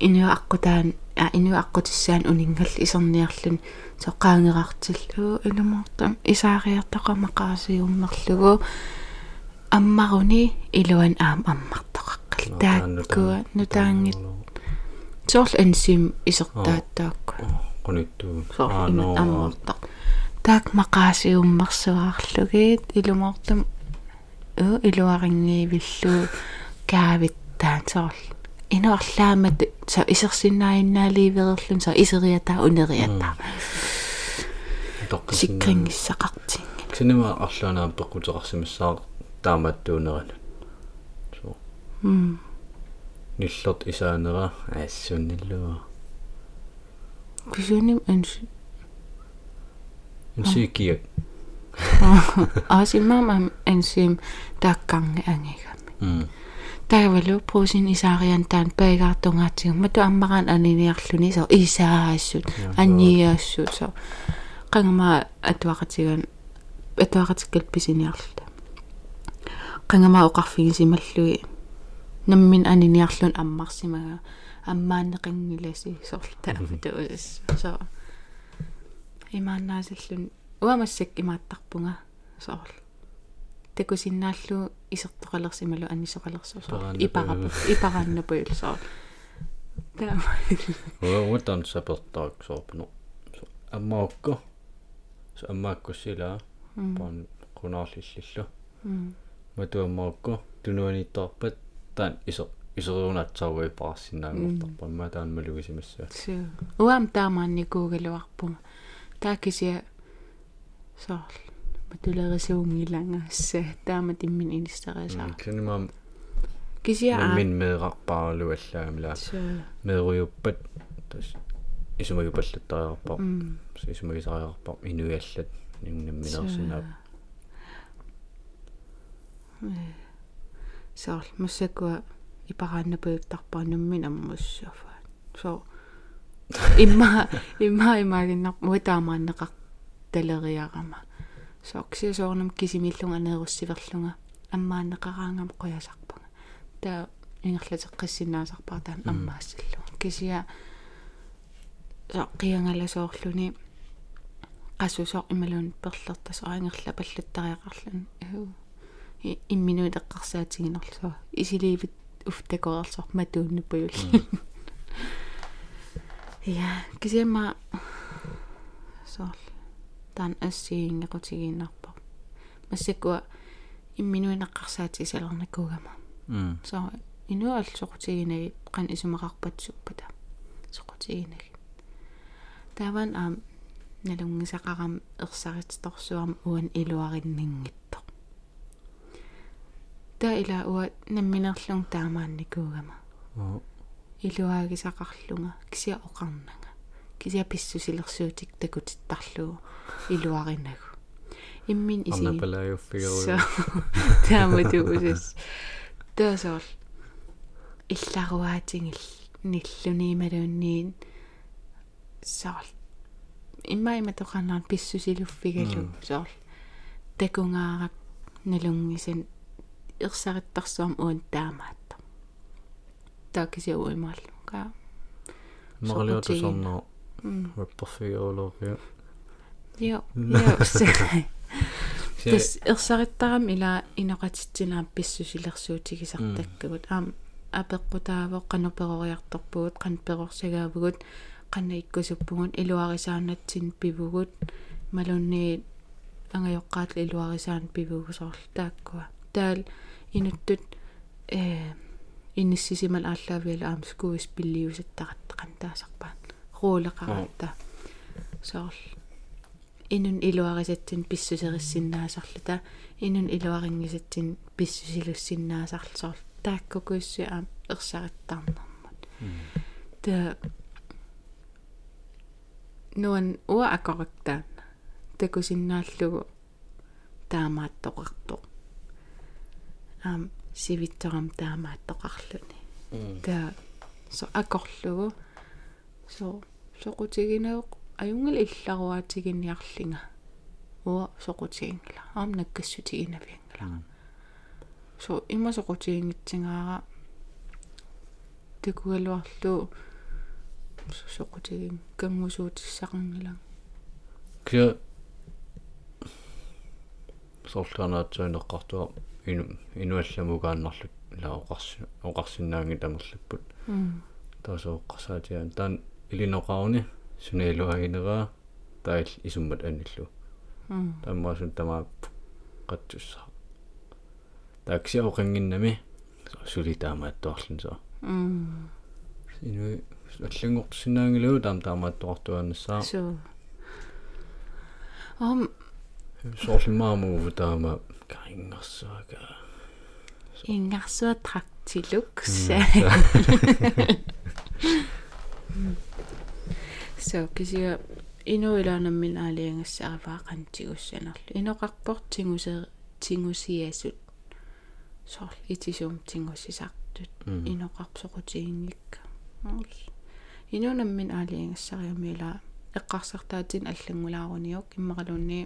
инуаққутаан а инуаққутиссаан унингал исерниарлун соққаангерартил уу илумортам исаариартоқамақарасиуммерлугу аммаруни илуан аам аммартоқаққал тааккуа нутаангит сорл ансим исертааттаакку qunittuu аммартақ таак мақаасиуммерсуаарлугиит илумортам уу илуарингиивиллу каавиттаан сорл инуарлаамат са исерсиннаиннааливерерлун са исериатаа унериатаа сиккрингиссақартин синема арлаанаа пеккутерарсимассаа тааматтуунеран со м ниллерт исаанера аассунниллуа кисуним анс инсикиак асиммам ансим тааккарни ангигами м таавалу прусин исаариан таан паигаартунгаатигу мату аммараан аниниарлуни со исаассут. Анниаассут со. Qangama atuaqatigan atuaqatikkat pisiniarluta qangama oqarfigisimallui наммин анiniarlun аммарсимага аммааннеқингиласи сорлта туус со имааннаасаллун уамассак имааттарпунга сорл такусиннааллу исертоқалерсималу аннисоқалерсоо ипарапу ипарааннапуил соо таа. Уутан сапертаак соорпуно аммаокко so аммааккуссилаа паан кунаарлиллиллу матуаммаокко тунуаниттарпат таан исо исеруунатсааруи паарсинаагортарпа ма таан малугисимассаа су уам таамаанникуугалуарпума таакисиа сорл матулерисуунгилангаассаа таама тиммин инистерисаа кинимам кисиа мин меэқарпааралуаллаагамила меэруйуппат тас исумагипаллаттариарпар исумагисариарпар инуиаллат нингнамминерсинаа сорл массакуа ипарааннапуиттарпаа нуммин аммуссаафа со имма имма имагиннар муатаамааннеқар талериарама сокси соорнам кисимиллунга нееруссиверлунга аммааннеқараангам қоясарпага таа ингерлатеққиссинаасарпаа таан аммаассаллу кисиа со қиангаласоорлуни qassusoq imalun perlertas aangерла паллаттариақарлун уу имминуилеққарсаатигинерлуа исилиивит уфтакорерсор матууннуппаюл я кисиама сорл таан ассиингеқутигииннарпа массакуа имминуинеққарсаати исалернаккугама м со инуал соқутигинаги қан исумақарпатсуппата соқутигинаги таван аам налунгисақарам ерсаритторсуарм уан илуариннингитто та ила уа намминерлун таамаанникуугама оо илуаагисақарлунга кися оқарнага кися писсусилерсуутик такутиттарлугу илуаринагу иммин иси аннапалаюффигеру тааматуусас таасоор илларуаатингил ниллуниималуунниин саал иммаима тоқаннаан писсусилуффигалу саал такунгаарак налунгисан ерсариттарсуам уун таамаатта таакисиуимааллу ка марлиотусорнаа вепперфигерулоорпиа Joo, joo, se. Täs ersarittarам ila inoqatitsinaam pissusilersuutigisartakkugut aam апеққутаавоқ кануперориарторпугут қан перорсагаавгут қанна иккусуппугут илуарисаанатсин пивугут малунни ангайоққаатла илуарисаан пивугусорл тааккуа таал инуттут э инниссисимал ааллаавиала аам скуис пиллиусаттарат қантаасарпаат руулеқаратта сорл инун илуарисатсин писсусериссиннаасарлута инун илуарингисатсин писсусилуссиннаасарлсорл тааккукуисси аам ерсариттаарнэрмут та нуан уа акорактаан такусиннааллугу таамааттоқарто аам сивитторам таамааттоқарлуни та со акорлугу. Со соқутигинеоқ аюнгал илларуаатигинниарлинга. Уа соқутигингла. Аам наккассутигинавиангала so има соқутигингитсингаара такугалуарлу соқутигин кангусуутиссақангилан кия соорлаанаатсуинеққартуа ину инуалламугааннарлут ла оқарси оқарсинаанги тамерлаппут таасооққарсаатиаан таан илиноқарни сунаилуагинераа таил исуммат аниллу. Таммаасун тамаа qattussa taaksia oqanginnami sulitaamaattuarlun so м ину аллангортсинаангилуу таам таамааттуартуаннассаа so ам соорлимаамуу таама каингерсуака ингарсуа трактилукс so кисиа инуилаанаммин аалиангассааваа qantigussанерлу иноқарпор тингусе тингусиасут сорл итисуум тингуссисартут иноқарсоқутигингикка инунаммин аалиангассариумила эққарсартаатин аллангулааруниук иммақалуунни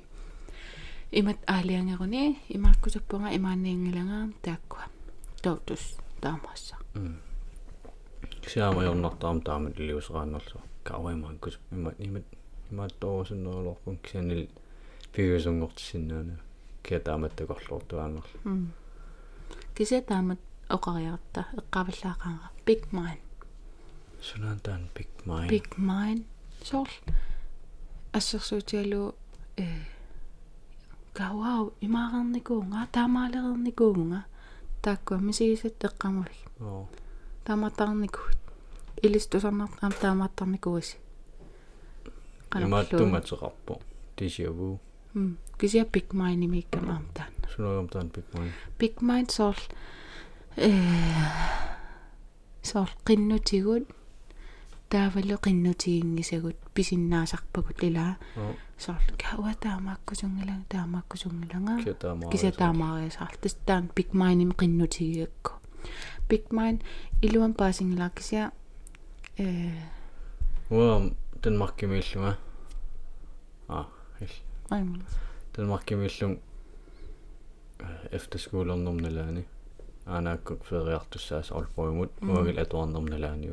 имат аалиангеруни имааккутаппунга имааниангилангаам тааккуа. Тоутус таамаасса. Сиамаёрнартаам таамат илиусерааннерлу кауаймааккус имат имат имааттоорусуннерулорпун кисанил пигусунгортисиннаана кия тааматтакорлууртуаангерла кися таамат оқариарта эққавиллаақаanga big mind сунаантаан big mind big mind сорл. Ассерсуутиалу э гавау имаарерникуунга таамаалерерникуунга тааккуа мисигисат эққамулик оо таамааттарникуут илистусарнар аам таамааттарникуаси имааттуматеқарпо тисиаву м кися big mind имиккам аам таан сунагам таан big mind. Big mind сорл э сорл qinнутигут таавалу qinнутигингисагут писиннаасарпагут илаа оо сорл кауа таамааккусунгилага таамааккусунгилага кия таамаа кися таамаариасаар тастаан big mind им qinнутигиакку big mind илуан паасингилаа кися э уа Danmarkimillunga а? Ил айм Danmarkimillung efterskolernerналаани анааккут фериартуссаас олпоимут уагил атуарнерналаани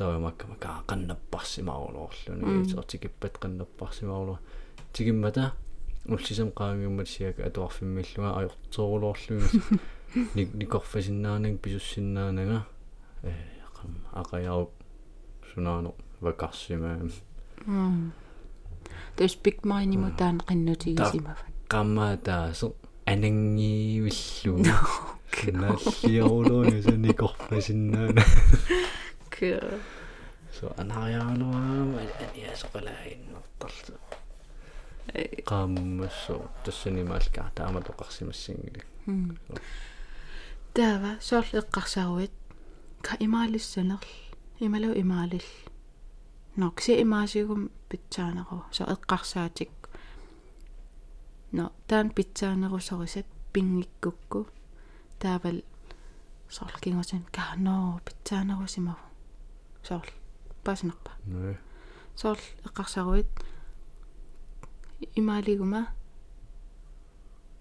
тавамаккама qaaqannapparsimaaruloorluni итертикиппат qannapparsimaarulo тигиммата улсисам qaangimmat сиака атуарфиммиллунга ajorteerulorlugi ник никорфасиннаанаг писуссиннаанага э qam сунаано вакарсимаа м тэс big mind иму таан qinнутигисимафат qammaataaso anangiivillu наллиорулуни суникорфасиннаана кэ so анаариаалуаама аниасоқалаагиннэртарлу qammasso тассанимаалка таама тоқарсимассингили таава сорл эққарсааруит ка имаалиссанерл ималу имаалил нокси имаасигум питсаанеру со эққарсаатик но таан питсаанерусорисат пингиккукку таавал сорл кингусин кано питсаанерусимаву сорл паснерпа нэ сорл эққарсааруит имаалигума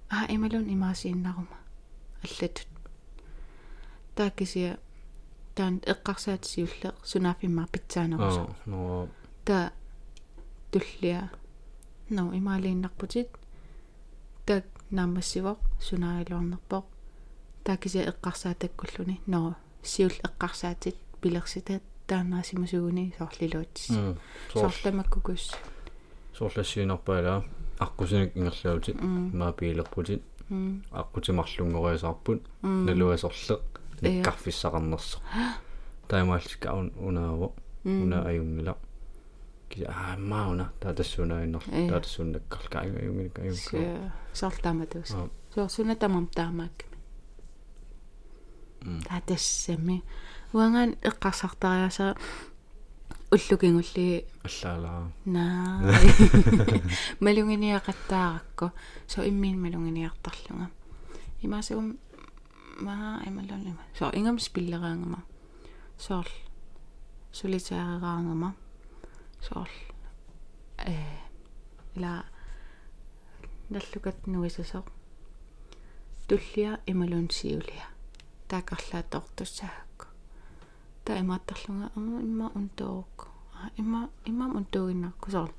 а ималун имаасииннарума аллатут тааккисиа таан эққарсаатсиуллеқ сунафимма питсаанерусо аа но та туллиа но имаалииннарпутит так наамассивоқ сунаалуарнерпоқ тааккисиа эққарсаатаккуллуни но сиул эққарсаатит пилерситаат таанаасимасугуни соорлилуутис соорламаккукус соорлассиинерпаалаа аққусиник ингерлаутит маа пилерпутит аққутимарлунгориасаарпут налуасорлеқ никкарфиссақарнерсо таимааллика унаава уна аюнгила ки аа мауна таатассунаиннер таатассуннаккарка аюнгилка аюнгка соорлааматус соорсуна тамам таамаакками таатассами уангаан эққарсартариаса уллукингулли аллаалаа наа. Малунгиниақаттааракку со иммин малунгиниартарлунга имаасуум ма ималлунима со ингам спиллераангама. Соорл сулитаарераангама соорл э ила наллукат нуисасо. Туллиа ималун сиулиа таакарлаатортуссаагакку та имааттарлунга аа имма унтоорукку аа имма иммам унтугиннарку соор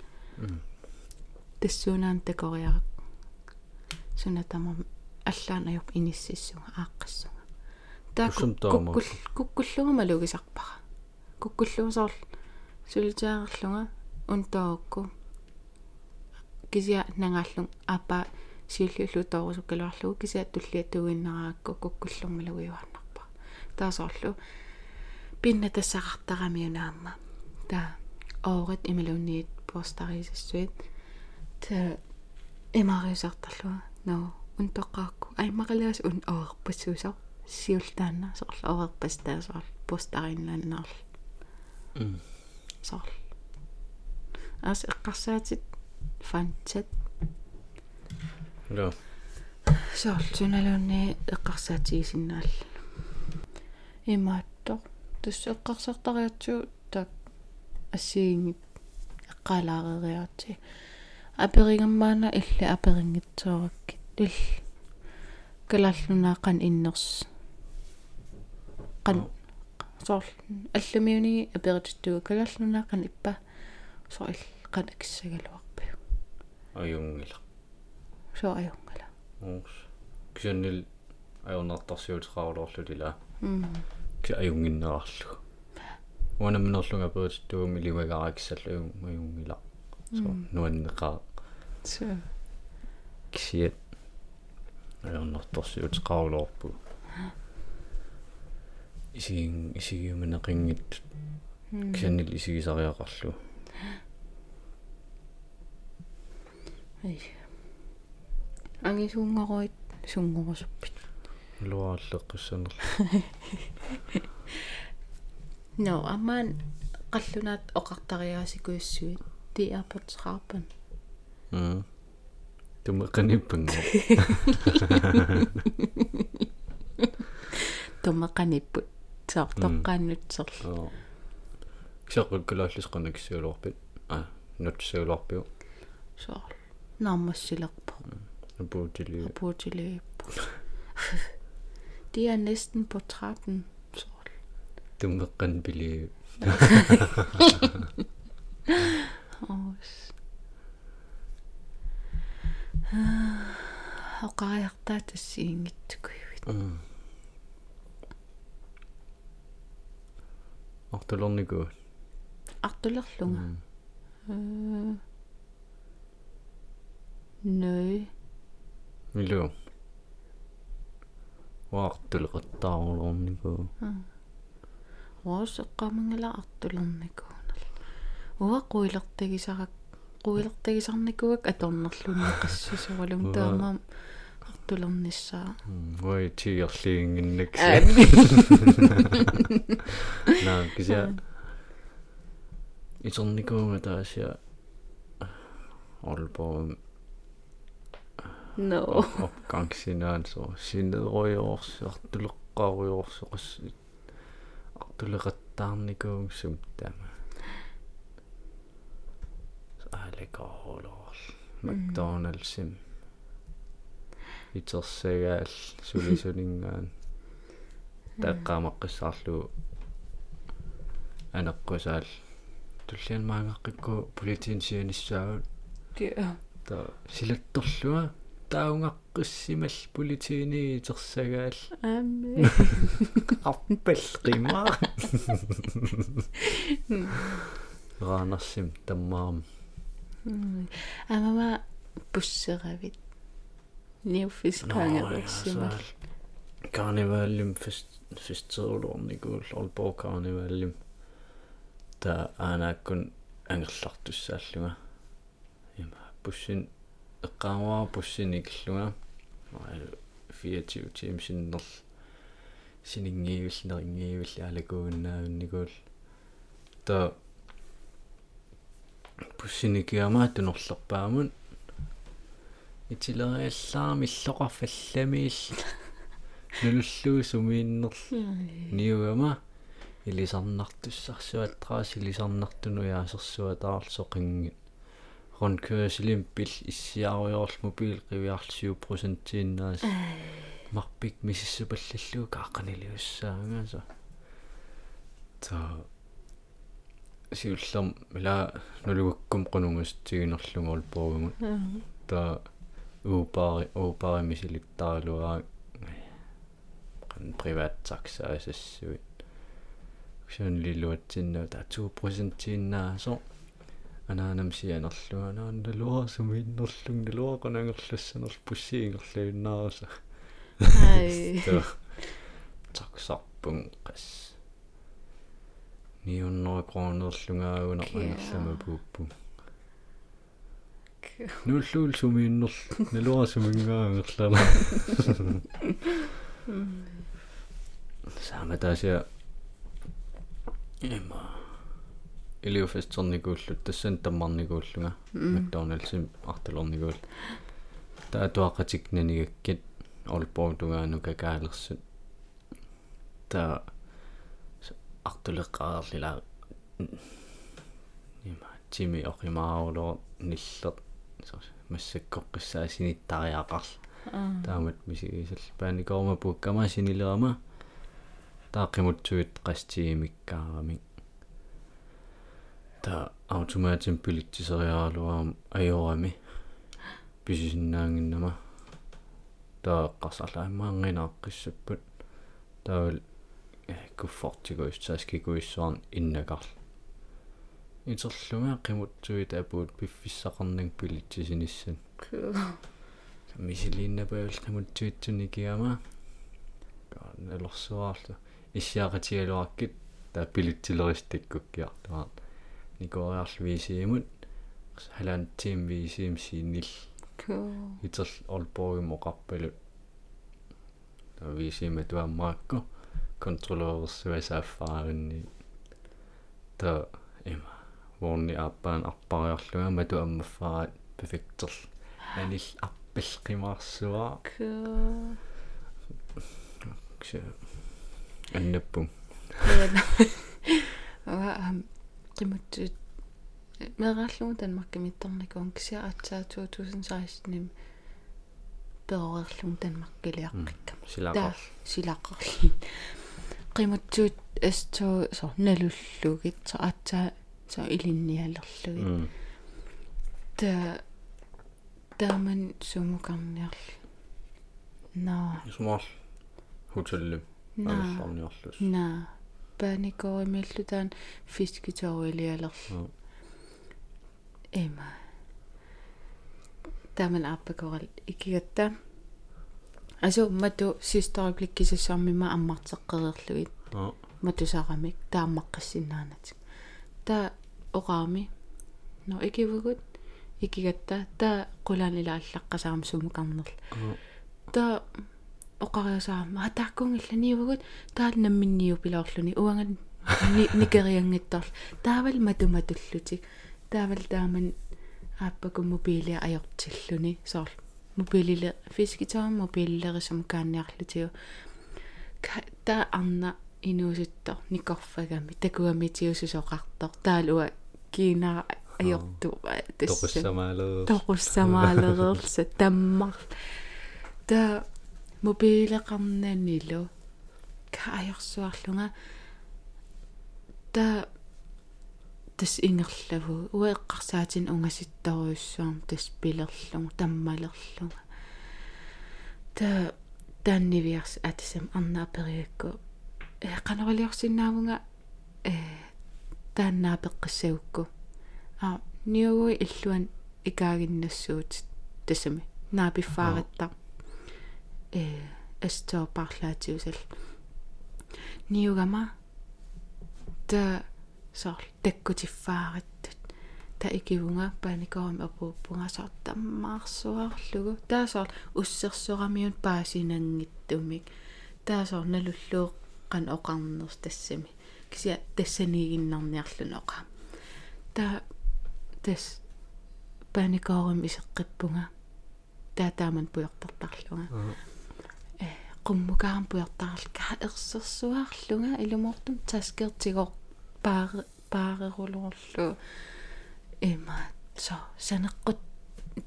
тассуунаан такориарак сунатама аллаанаюп иниссиссунга ааққассунга таа куккул куккуллуга малугисарпара. Куккуллуга соор сулитаарлунга унтоорукку кися нангааллун апа сиуллулу тоорусуккалуарлугу кися туллиаттугиннераакку куккуллэрмалугиуарнарпа таасоорлу пинна тассақартарамиунаама та оорит ималунниит постарисассуит та эмариусартарлуа но унтоққаакку аймақалаас ун оорпассуусар сиултаанна соорлу оорпас таасоор постариннааннаарл м соорлу ас эққарсаатит фантат да соорлу суналуунни эққарсаатигисиннаал имааттор туссеэққарсартариатсуу так ассиингит эққалаарериарти аперингаммаана илла аперингитсоораккит тул калаллунааққан иннерс. Қан соор аллумиуни аперитуттуга калаллунааққан иппа. Соор қан акиссагалуарпиу аюнгила соо аюнгала уус кисаннил аюнартарсиутеқарулоорлулила м ки аюнгиннеарлу уанаминерлунга аперитугми ливагаракиссаллу аюнгила so nuanneqaa соо кисиат аюннартарсиутеқарулоорпу исигин исигиуманеқингит кисаннил исигисариақарлу ай ангисунгоруит сунгорусуппит луааллеққиссанер но амаан қаллунаат оқартариаасикуиссуит ти аерпортсраарпан м тумеқаниппанго тумеқаниппут соор тоққааннутсерл оо. Кисаққулкулааллисқана киссиулуарпит а нутсиулуарпиу соор. Наамассилерпо апуутилиу апуутилииппо de er næsten på trappen соор тумеққан пилиу Ос. Оқаяртаа тассиингитсукуивит. артулернику Артулерлунга. Э. Nø. Роос эққамангала артулерникуунал. Уа қуилертагисарак қуилертагисарникуак аторнерлунни қассисуалум таамаам артулерниссаа. вой тигерлиингиннак наа кися итэрникуунга таасиа. Олбоо No. опкангсинаан со синеруйорс артулеққаруйорс қас артулеқаттаарникуунгсум таама алекоолоор макдоналдсим итерсагаал сулисулингаан таққаамаққиссаарлу анеққусаал туллиан маангаққикку политин сианиссаагут Ja. Та силатторлуа тааунгаққиссимал политини итерсагаал Аме. арпалқимаа раанарсим таммаам. Амама буссеравит. Неуфис кангерсимал. карниваллим фест фестерулорникуул олбоо карниваллим та анааккун ангерлартуссааллуга. Има буссин эққаамаа буссиникиллуга 24 тим синнерл синингиивиллнерингиивилли алагууннаавинникуул та буссиникиамаа тунерлерпаамун итилериаллаарми иллоқарфалламиил нуллуу сумииннерл ниугама илисарнартуссарсуаттраас илисарнартуну яасерсуатаарлсоқингит пил иссиаруйорл мобил процентииннаас марпик миссипаллиллуу кааққанилиуссаангааса та сиуллам мила нулугаккум qunungastiginerlungu ulpuugumun та уупари уупари мисилиттаралуаа kan privat taxa ассассуит ксэн лилуатсиннаа та 2% со анаанам сианерлуга наан налуа сумииннерлун налуа канангерлассанер пуссиингерлавиннаараса ай. Таксарпун qas ниуннера кроонерлугаагуна ангерлама пууппу нуллуул сумииннер налуа сумингаангерлама саматаасиа эма илиуфестерникууллут тассан таммарникууллуга макдоналдсим арталерникуул таатуақатикнанигаккит олпоутугаану какаалерсут та артулеққаарлила има тими оқимааулоо ниллер. Массаккоққиссаасиниттариақарл таамат мисигисал пааникоорма пуккама синилерама тааққимутсуит қастиимиккаарами та автоматим пилитсисериаалуаам ajorami писисиннаангиннама тааққарсарлаамаангинааққиссаппут таавал куффортигуиссааскикуиссуарн иннакарл итерлунга қимутсуит апуут пиффиссақарнак пилитсисиниссан мисилииннапаавал қимутсуитсуникиама налерсуаарлу иссиақатигалуаркит таа пилитсилеристиккуккиартуаа никориарлу висиимут халаан тим висиим сииннил итер олпоогим оқарпалут таа висиима туаммаакку контролерсуасааффааринни таа има ворни аппаан арпариарлуга мату аммаффараат перфектер анил аппилқимаарсуаа ксе аннаппун ава qimutsuut meeraallungu Danmarkkimittornikuun kisia atsaa 2016 nim перорерлун Danmarkкилиаққиккама силақар силаққарли qimutsuut astoo so nalulluгит so atsaa so ilinniалерлугит та тааман сумукарниарл наа. Смал хотеллу наа. Алларниарлус наа пааникоримиаллутаан фискиториалиалерл эма тааман ааппакорал икигатта асу мату систерикликкисассаармима аммартеққериерлугит аа матусарамик тааммаққиссиннаанатик таа оқаами но икивгут икигатта таа qulaanila аллаққасаарам сумукарнерл таа оқариасаама атааккунгилланиувгут таал намминниу пилоорлуни уанган никериангитторл таавал матуматуллутик таавал тааман ааппаку мобилиа ajortilluni соор мобилиле фискитаам мобилилерисам каанниарлутиу та арна инууситтор никорфагами такуамитиусусоқартор таалуа кина ajortu тасса. Тоқуссамаалерерса таммар. Та мобилеқарнанилу каajorsuarlunga та тас ингерлаву уеэққарсаатин унгаситторуйуссуарм тас пилерлугу таммалерлуга та тааннивиарс атасам арнаапериакку э канаралиорсинаавунга э тааннаапеққиссагукку а ниугуи иллуан икаагиннассуут тасами. Наапиффаариттар э эстоо парлаатиусал ниугама? Та соор таккутиффаариттут та икивунга пааникорам апууппунга соор таммаарсуарлугу таа соор уссерсорамиун паасинангиттумик. Таа соор налуллуу qan oqarners tassami kisia тассанигиннарниарлун оqa та тас паникорум исеққиппунга. Таатааман пуйортартарлунга э qummukaarm pujartarl ka ersersuarlunga ilumortum taskertigor paare paarerulorlu има со санеққут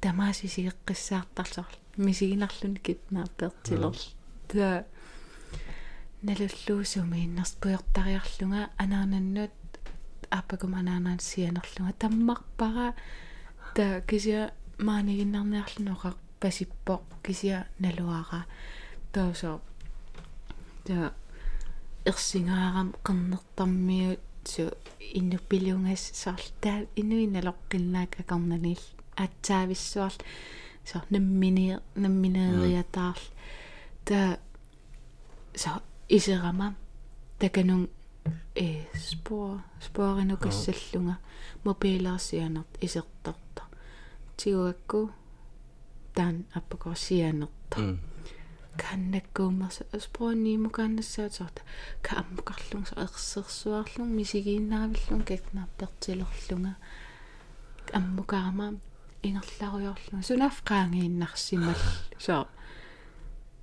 тамаасисигеққиссаартарлар мисигинарлуни китнааппертилерл та налуллуусуми иннерс пуйортариарлунга анаананнут ааппакум анаанaan сианерлунга таммарпара та кися маанигиннарниарлунеқар пасиппо кisia налуара таусо та ерсингаарам қернертармиут су иннуппилунгас саарлтаа инуиналоққилнаак акарнанил аатсаависсуарл со наммини намминериатаарл та со исерама таканун э спор споринукассаллунга мобилаарсианерт исерторта тигуакку таан аппакорсианерта каннаккуумерс спорниимукааннассаатарта кааммукарлун ерсерсуарлун мисигииннаавиллун катнаарпертилерлунга аммукаама ингерларуйорлунга сунаф qaangiinnarsimal со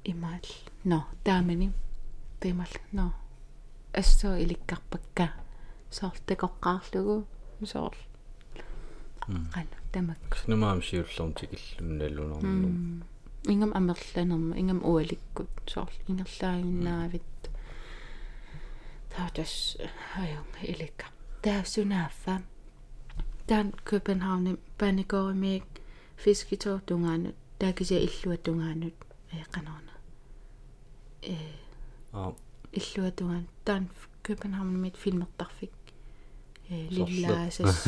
имаал но таамани тимал но ассоо иликкарпакка соор такоққаарлугу соор qan tamak numaam siullorm tikillunналлунарнум ингам амерланерма ингам уаликкут соор ингерлаагиннаавит таатас аюн иликка таассунааффа таан København паникоримиик фискитоо тунгаанут таакися иллуа тунгаанут э канаана э а иллуа тунгаан таан København мит фильмертарфик э лиллаасас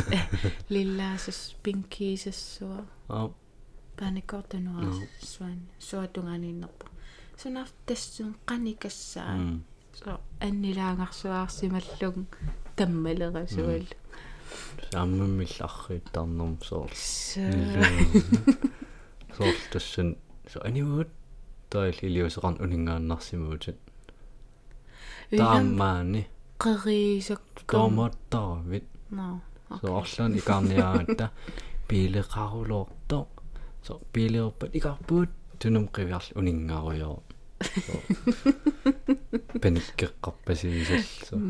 лиллаасас пинкисассуа а паникортунуа суан суатунганииннерпу сунаф тассун qanikassaa so аннилаангарсуаарсималлуг таммалера суал саммиммилларрииттарнерм соор. Соор тассан so аниуут? Таил илиусеқарн унингааннарсимуутит таамаани. qeriisakkum томаттаравит no so орлаан икаарниаата пилеқарулоорто so пилеерпат икарпуут тунум қивиарл унингааруйоо пениккеққарпасигисал so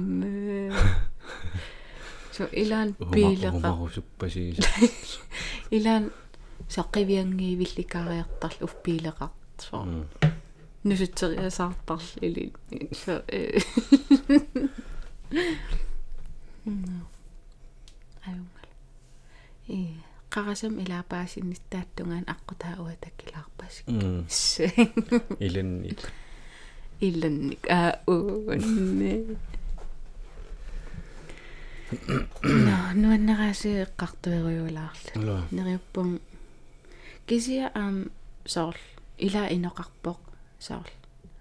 so. Ilan пилеqa умарусуппасигисал илан саққивиангиивилликариартарл уффиилеқарт so нусутсериасаартарл или so аюнгал э qarasam ilaapaasinnittaattungaan aqqutаа uatakkilaarpasik ilannik. Ilannik. Aa uunne no nuanneraasi eqqartueruulaarlu neriuppum kisia am soorl ila inoqarpoq soorl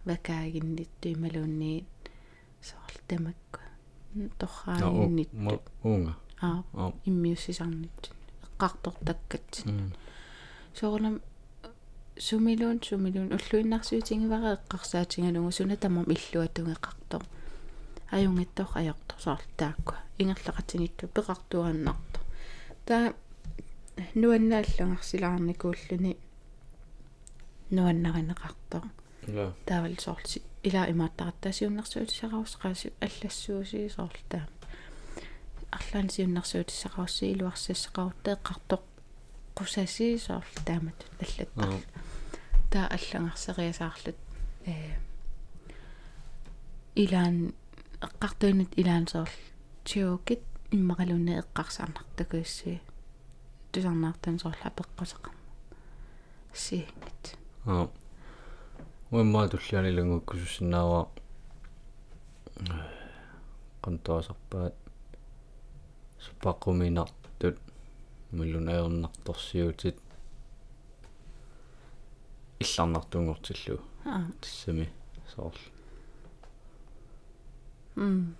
vakaaginnittu imaluunniit soorl tamakku torraaginnittu uunga. Aa immiussisarnittu eqqartortakkat soornam сумилуун сумилуун уллуиннарсуутингивара эққарсаатингалугу суна тамам иллуатунгеқартор аюнгиттор аёртор саарлтаакку ингерлақатинитту пеқартуааннарто таа нуаннааллангарсилаарникууллуни нуаннаринеқартор таавал соорси ила имааттараттаасиуннэрсуутисараус қааси аллассууси соорлтаа арлаан сиуннэрсуутисараусси илуарсассақарутта эққартоқ qusasi soorl taamatut allattar taa аллангарсериасаарлут э илаан эққартуинут илаан соорл тиокит иммақалунне эққарсаарнартакуисси тусарнаартан соорлаа пеққусеқарма сиингит аа. Уэммаа туллианилангуккусуссинаава qantoasarpaat суппаққуминартут муллун аернарторсиутит илларнартунгортиллу тассами соорл м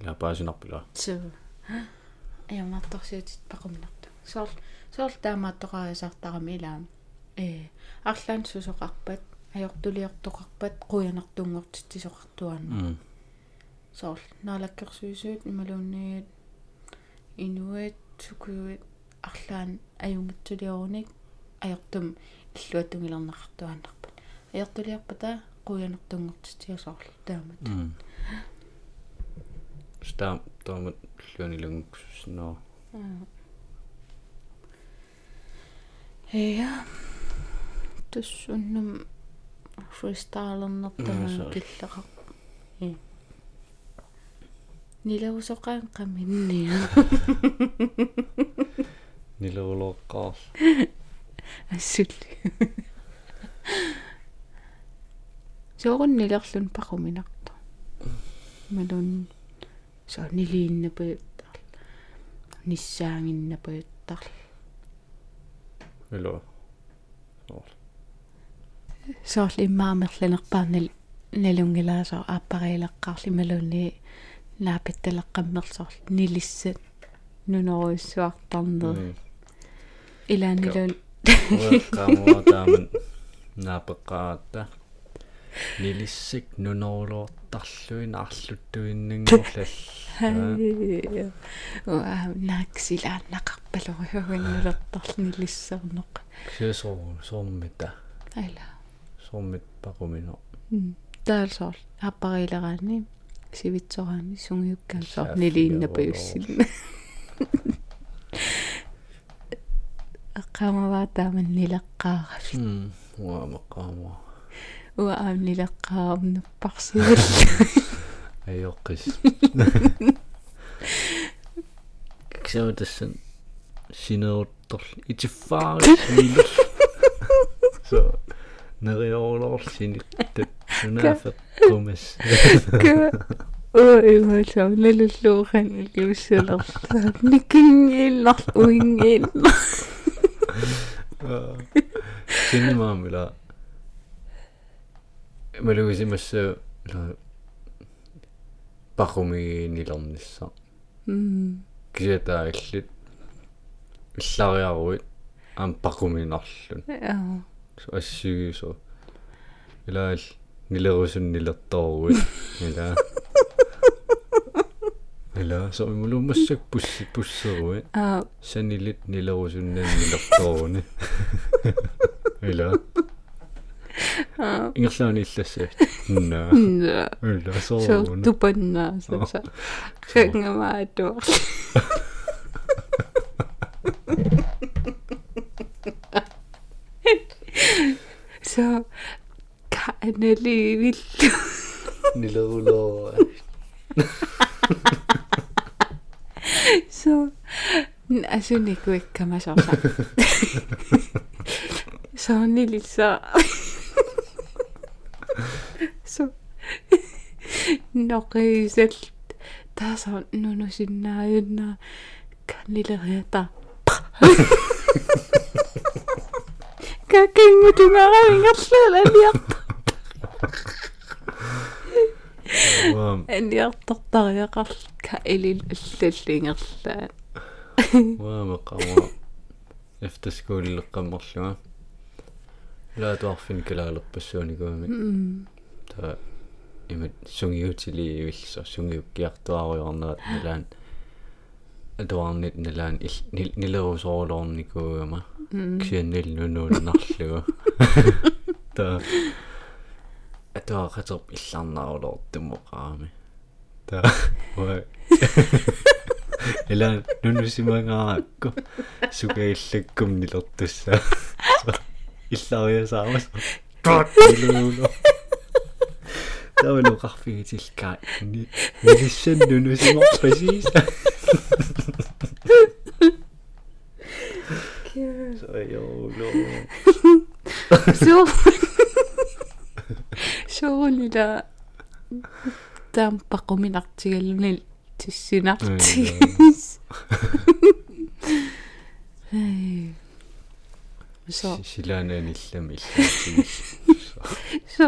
лапаасинарпила су аернарторсиутит пақуминарту соорл соорл таамааттоқаасаартарами илаам э арлаан сусоқарпат аёртулиортоқарпат қуянартунгортитсисоқартуаанна соорл наалаккерсуисуут ималуунниит инуит сукуит арлаан аюнгитсулиоруник аёртум иллуатунгилернақартуааннарпат аёртулиарпата қуянертунгортитсиасоорлу таамат стам таамат луанилангуксуснаа я туссуннум фристайлернертама киллеқар нилерусоqaanqaminnia нилерулоққаар ассулли соорун нилерлун пақуминарто малун со нилииннапуйуттар ниссаангиннапуйуттар ило соорли иммаамерланерпаарнал налунгилаасоо ааппариилеққарли малунни наапитталеққаммерсорл нилиссат нунеруиссуартарнер илаанилун уэққамуа тааман наапеққаратта нилиссик нунерулуортарлуин арлуттуиннангорлал уа нааксилааннақарпалуруйугиннулертарл нилиссернеқ кисоо соормита ала соормит пақумино таалсоор ааппарилераани сивитсораани сунгиуккаалсоор нилииннапаюссилна аққамаваа тааман нилеққаарафи м уа аам нилеққаарнаппарсивал айоққис кисоо тассан синеутторл итиффаари милл со нериоолоор синиттат нунафеқ кумас ой мэлээ нэлэллуухан илиуссалерлаа никингииллар уингииллар синмаамила малуисимассаа ла. Пахумиинилэрнisса м кисата иллит иллариаруит аам пахуминарлун аа ассигисо илаал нилерусун нилерторуит ила ила со мулумассак пусси пуссеруит аа санилит нилерусуннан нилерторуни ила аа ингерлаани иллассаа нна нэ ила so сооруна tupannaa sa kangamaatuar so kaanaliivillu нилерулоо so asunikkamasorsa so nilissa so noqisal taasa nunusinnaayunna kannileriata kakingutungaraingerlalaniarta ваам аниартартариақар ка илил аллаллингерлаа ваам qama efter skoolleqqammerluga laatuarfin kalaalерпассууникуами та имат сунгиутили ивиллса сунгиуккиартуаруйорнерат налаан атуарнит налаан нилерусоолорникуугама ксианнил нунууннарлугу та атуақатерп илларнаарулоортумоqaами та ой. Элан нунусимангаакку сукаиллаккум нилертусса иллариасаамас нилууло тавлу qarfigitillkaa ni nilissan nunusimo præcis så jo lo so soonila tampaqquminartigalunil tissinartis Hey. so силаанааниллами иллаатигил so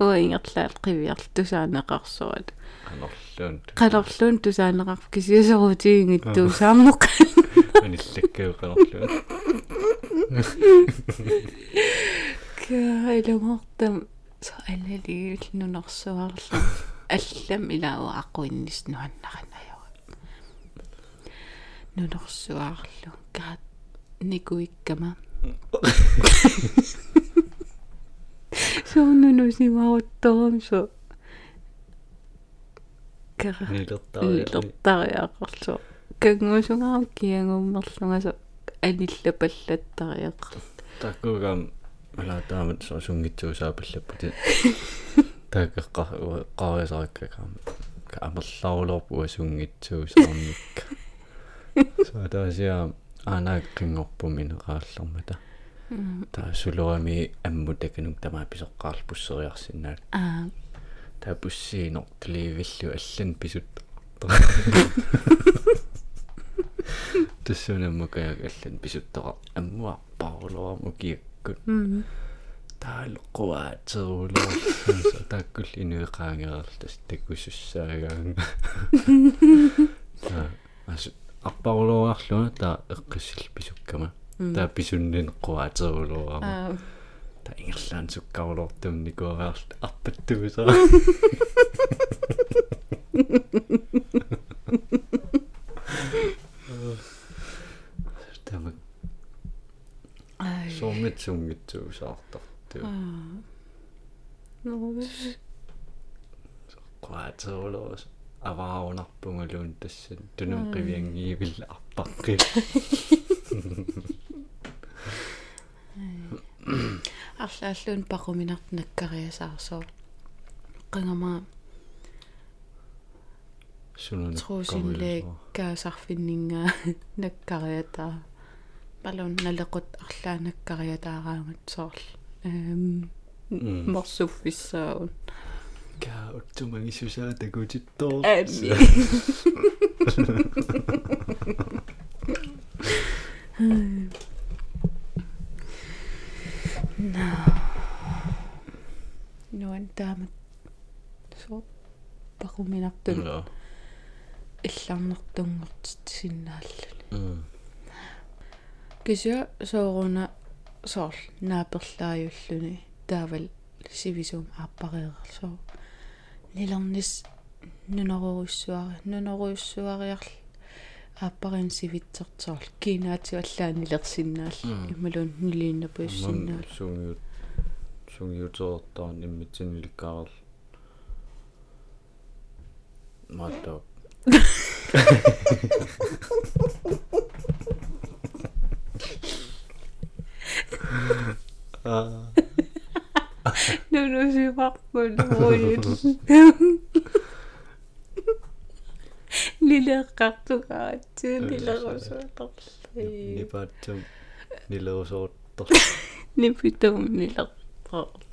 уингерлаал qivиарл тусаанеқарсуат анерлуун qalorluun tusaaneqarp kisiasorutiingittuu saammoq аниллаккеэқанерлуун каилугортам so аллалиил нунерсуарлу аллам илаау аққуиннис нуаннақанаяра нунерсуарлу каат никуиккама суунунусимарутторам со кара нилертариа лертариақарлу кангуусунгаам киангуммерлунгасо аниллапаллаттариаққар таккугам малаатаамат соосунгитсуусаапаллаппути таакеққар қаариасараккакаама амерлаулорпу асунгитсуусаарникка so таасиа анааққингорпум инеқааллэрмата таа сулерами аммутаканук тамаа писоққарл пуссериарсинаат аа таа пуссиинор тливиллу аллан писут. Тассунаммакаяк аллан писуттера аммуарпаарлуарму киаккут таалеққуаатерулоо тааккул инуеқаангерерлтас таккусуссаагаанга таа ас арпарлуарлуна таа эққиссил писуккама таа писуннинеққуаатерулоо аа. Та ингерлаан суккарлортум никуараарлт арпаттугусаа тама ай. Сормитсунгитсуусаартарту аа ноо qaaterulorus аваарунарпунгалуун тассан тунум qivиангиивилла арпаққи арлааллуун пақуминарт наккариасаарсоо қангама сунун трусинлег каасарфиннингаа наккариатаа палун налеқут арлаа наккариатаараамат соорл эм морсуффиссаун ка оттуманги сусаата гутиттоо ами на нуан таамат со пақуминартун да илларнертунгортит синнааллуни м кися сооруна соорл нааперлааюллуни таавал сивисуум ааппариерсоо нилернис нунеруйуссуари нунеруйуссуариарл ааппарин сивитсертсоорл кинаатиаллаа нилерсиннаал. Ималуун нилииннапуйуссиннаал сунгиут сунгиутертаан иммитсинилкаарл мата а нунусиварпун руйут Lillerkarttukaatsi, lillerosottorli. Nipatsum, lillerosottorli. Nipitum, lillertorli.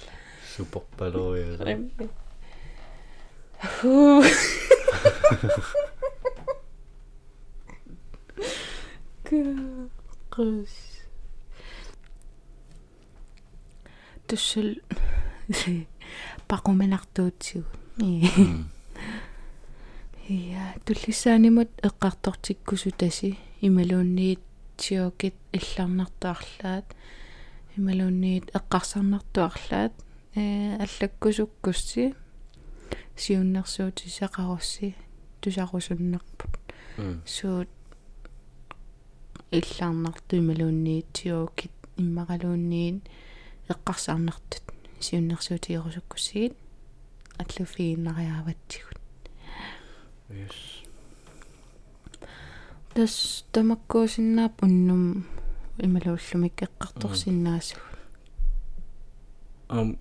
Superpaloja. Remmi. Kırkız. Düşül. Pakumenartuutsiu. Mm. Туллисаанимут эққартортиккусу таси ималуунниит сиокит илларнартаарлаат ималуунниит эққарсарнартуарлаат э аллаккусуккусси сиуннэрсуути сақарусси тусарусуннерпут суут иллаарнарту ималуунниит сиокит иммақалуунниит эққарсаарнартут сиуннэрсуути ирусуккуссигит аллуфигиннариааватсигут yes. Тас тамаккуусиннаап уннум ималууллумик эққарторсиннаасу ам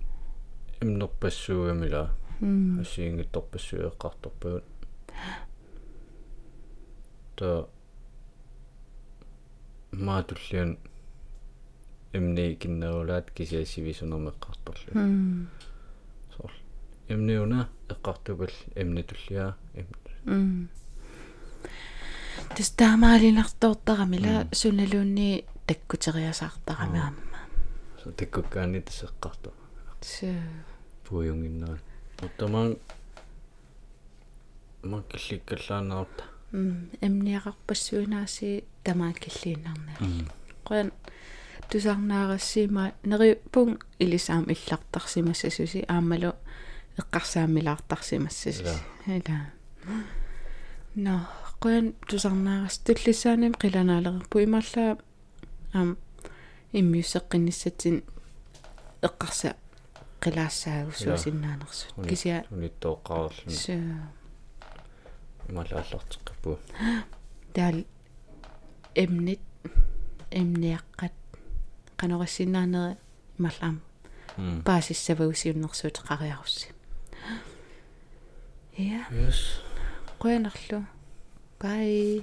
имнерпассуугамила м асиингитторпассуеэққарторпагут та маатуллиан эмни киннерулаат кисиассивисунермеққарторлу м соор эмниуна эққартугал эмни туллиа м тас таамаалинартоортарамила суналуунни таккутериасаартарами аама со таккуккаани тассеққарту се пуйунгиннаа оттамаан маккилликкаллаанерта м эмниақарпассуинааси тамааккиллииннарнаа qoyan тусарнаарассима нери пун илисаам иллартарсимассасуси аамалу эққарсааммилаартарсимассасуси ила но qoyan қиланаалерпу имарлаа ам иммиуссеққинниссатсин эққарса қилаассаагуссуусиннаанерсут кися униттооққарерлуна се ималааллартеққиппу таал эмнит эмниаққат канорассиннаанери ималлаам паасиссавагусиуннэрсуут қариарусси. Я yes quanarlu bye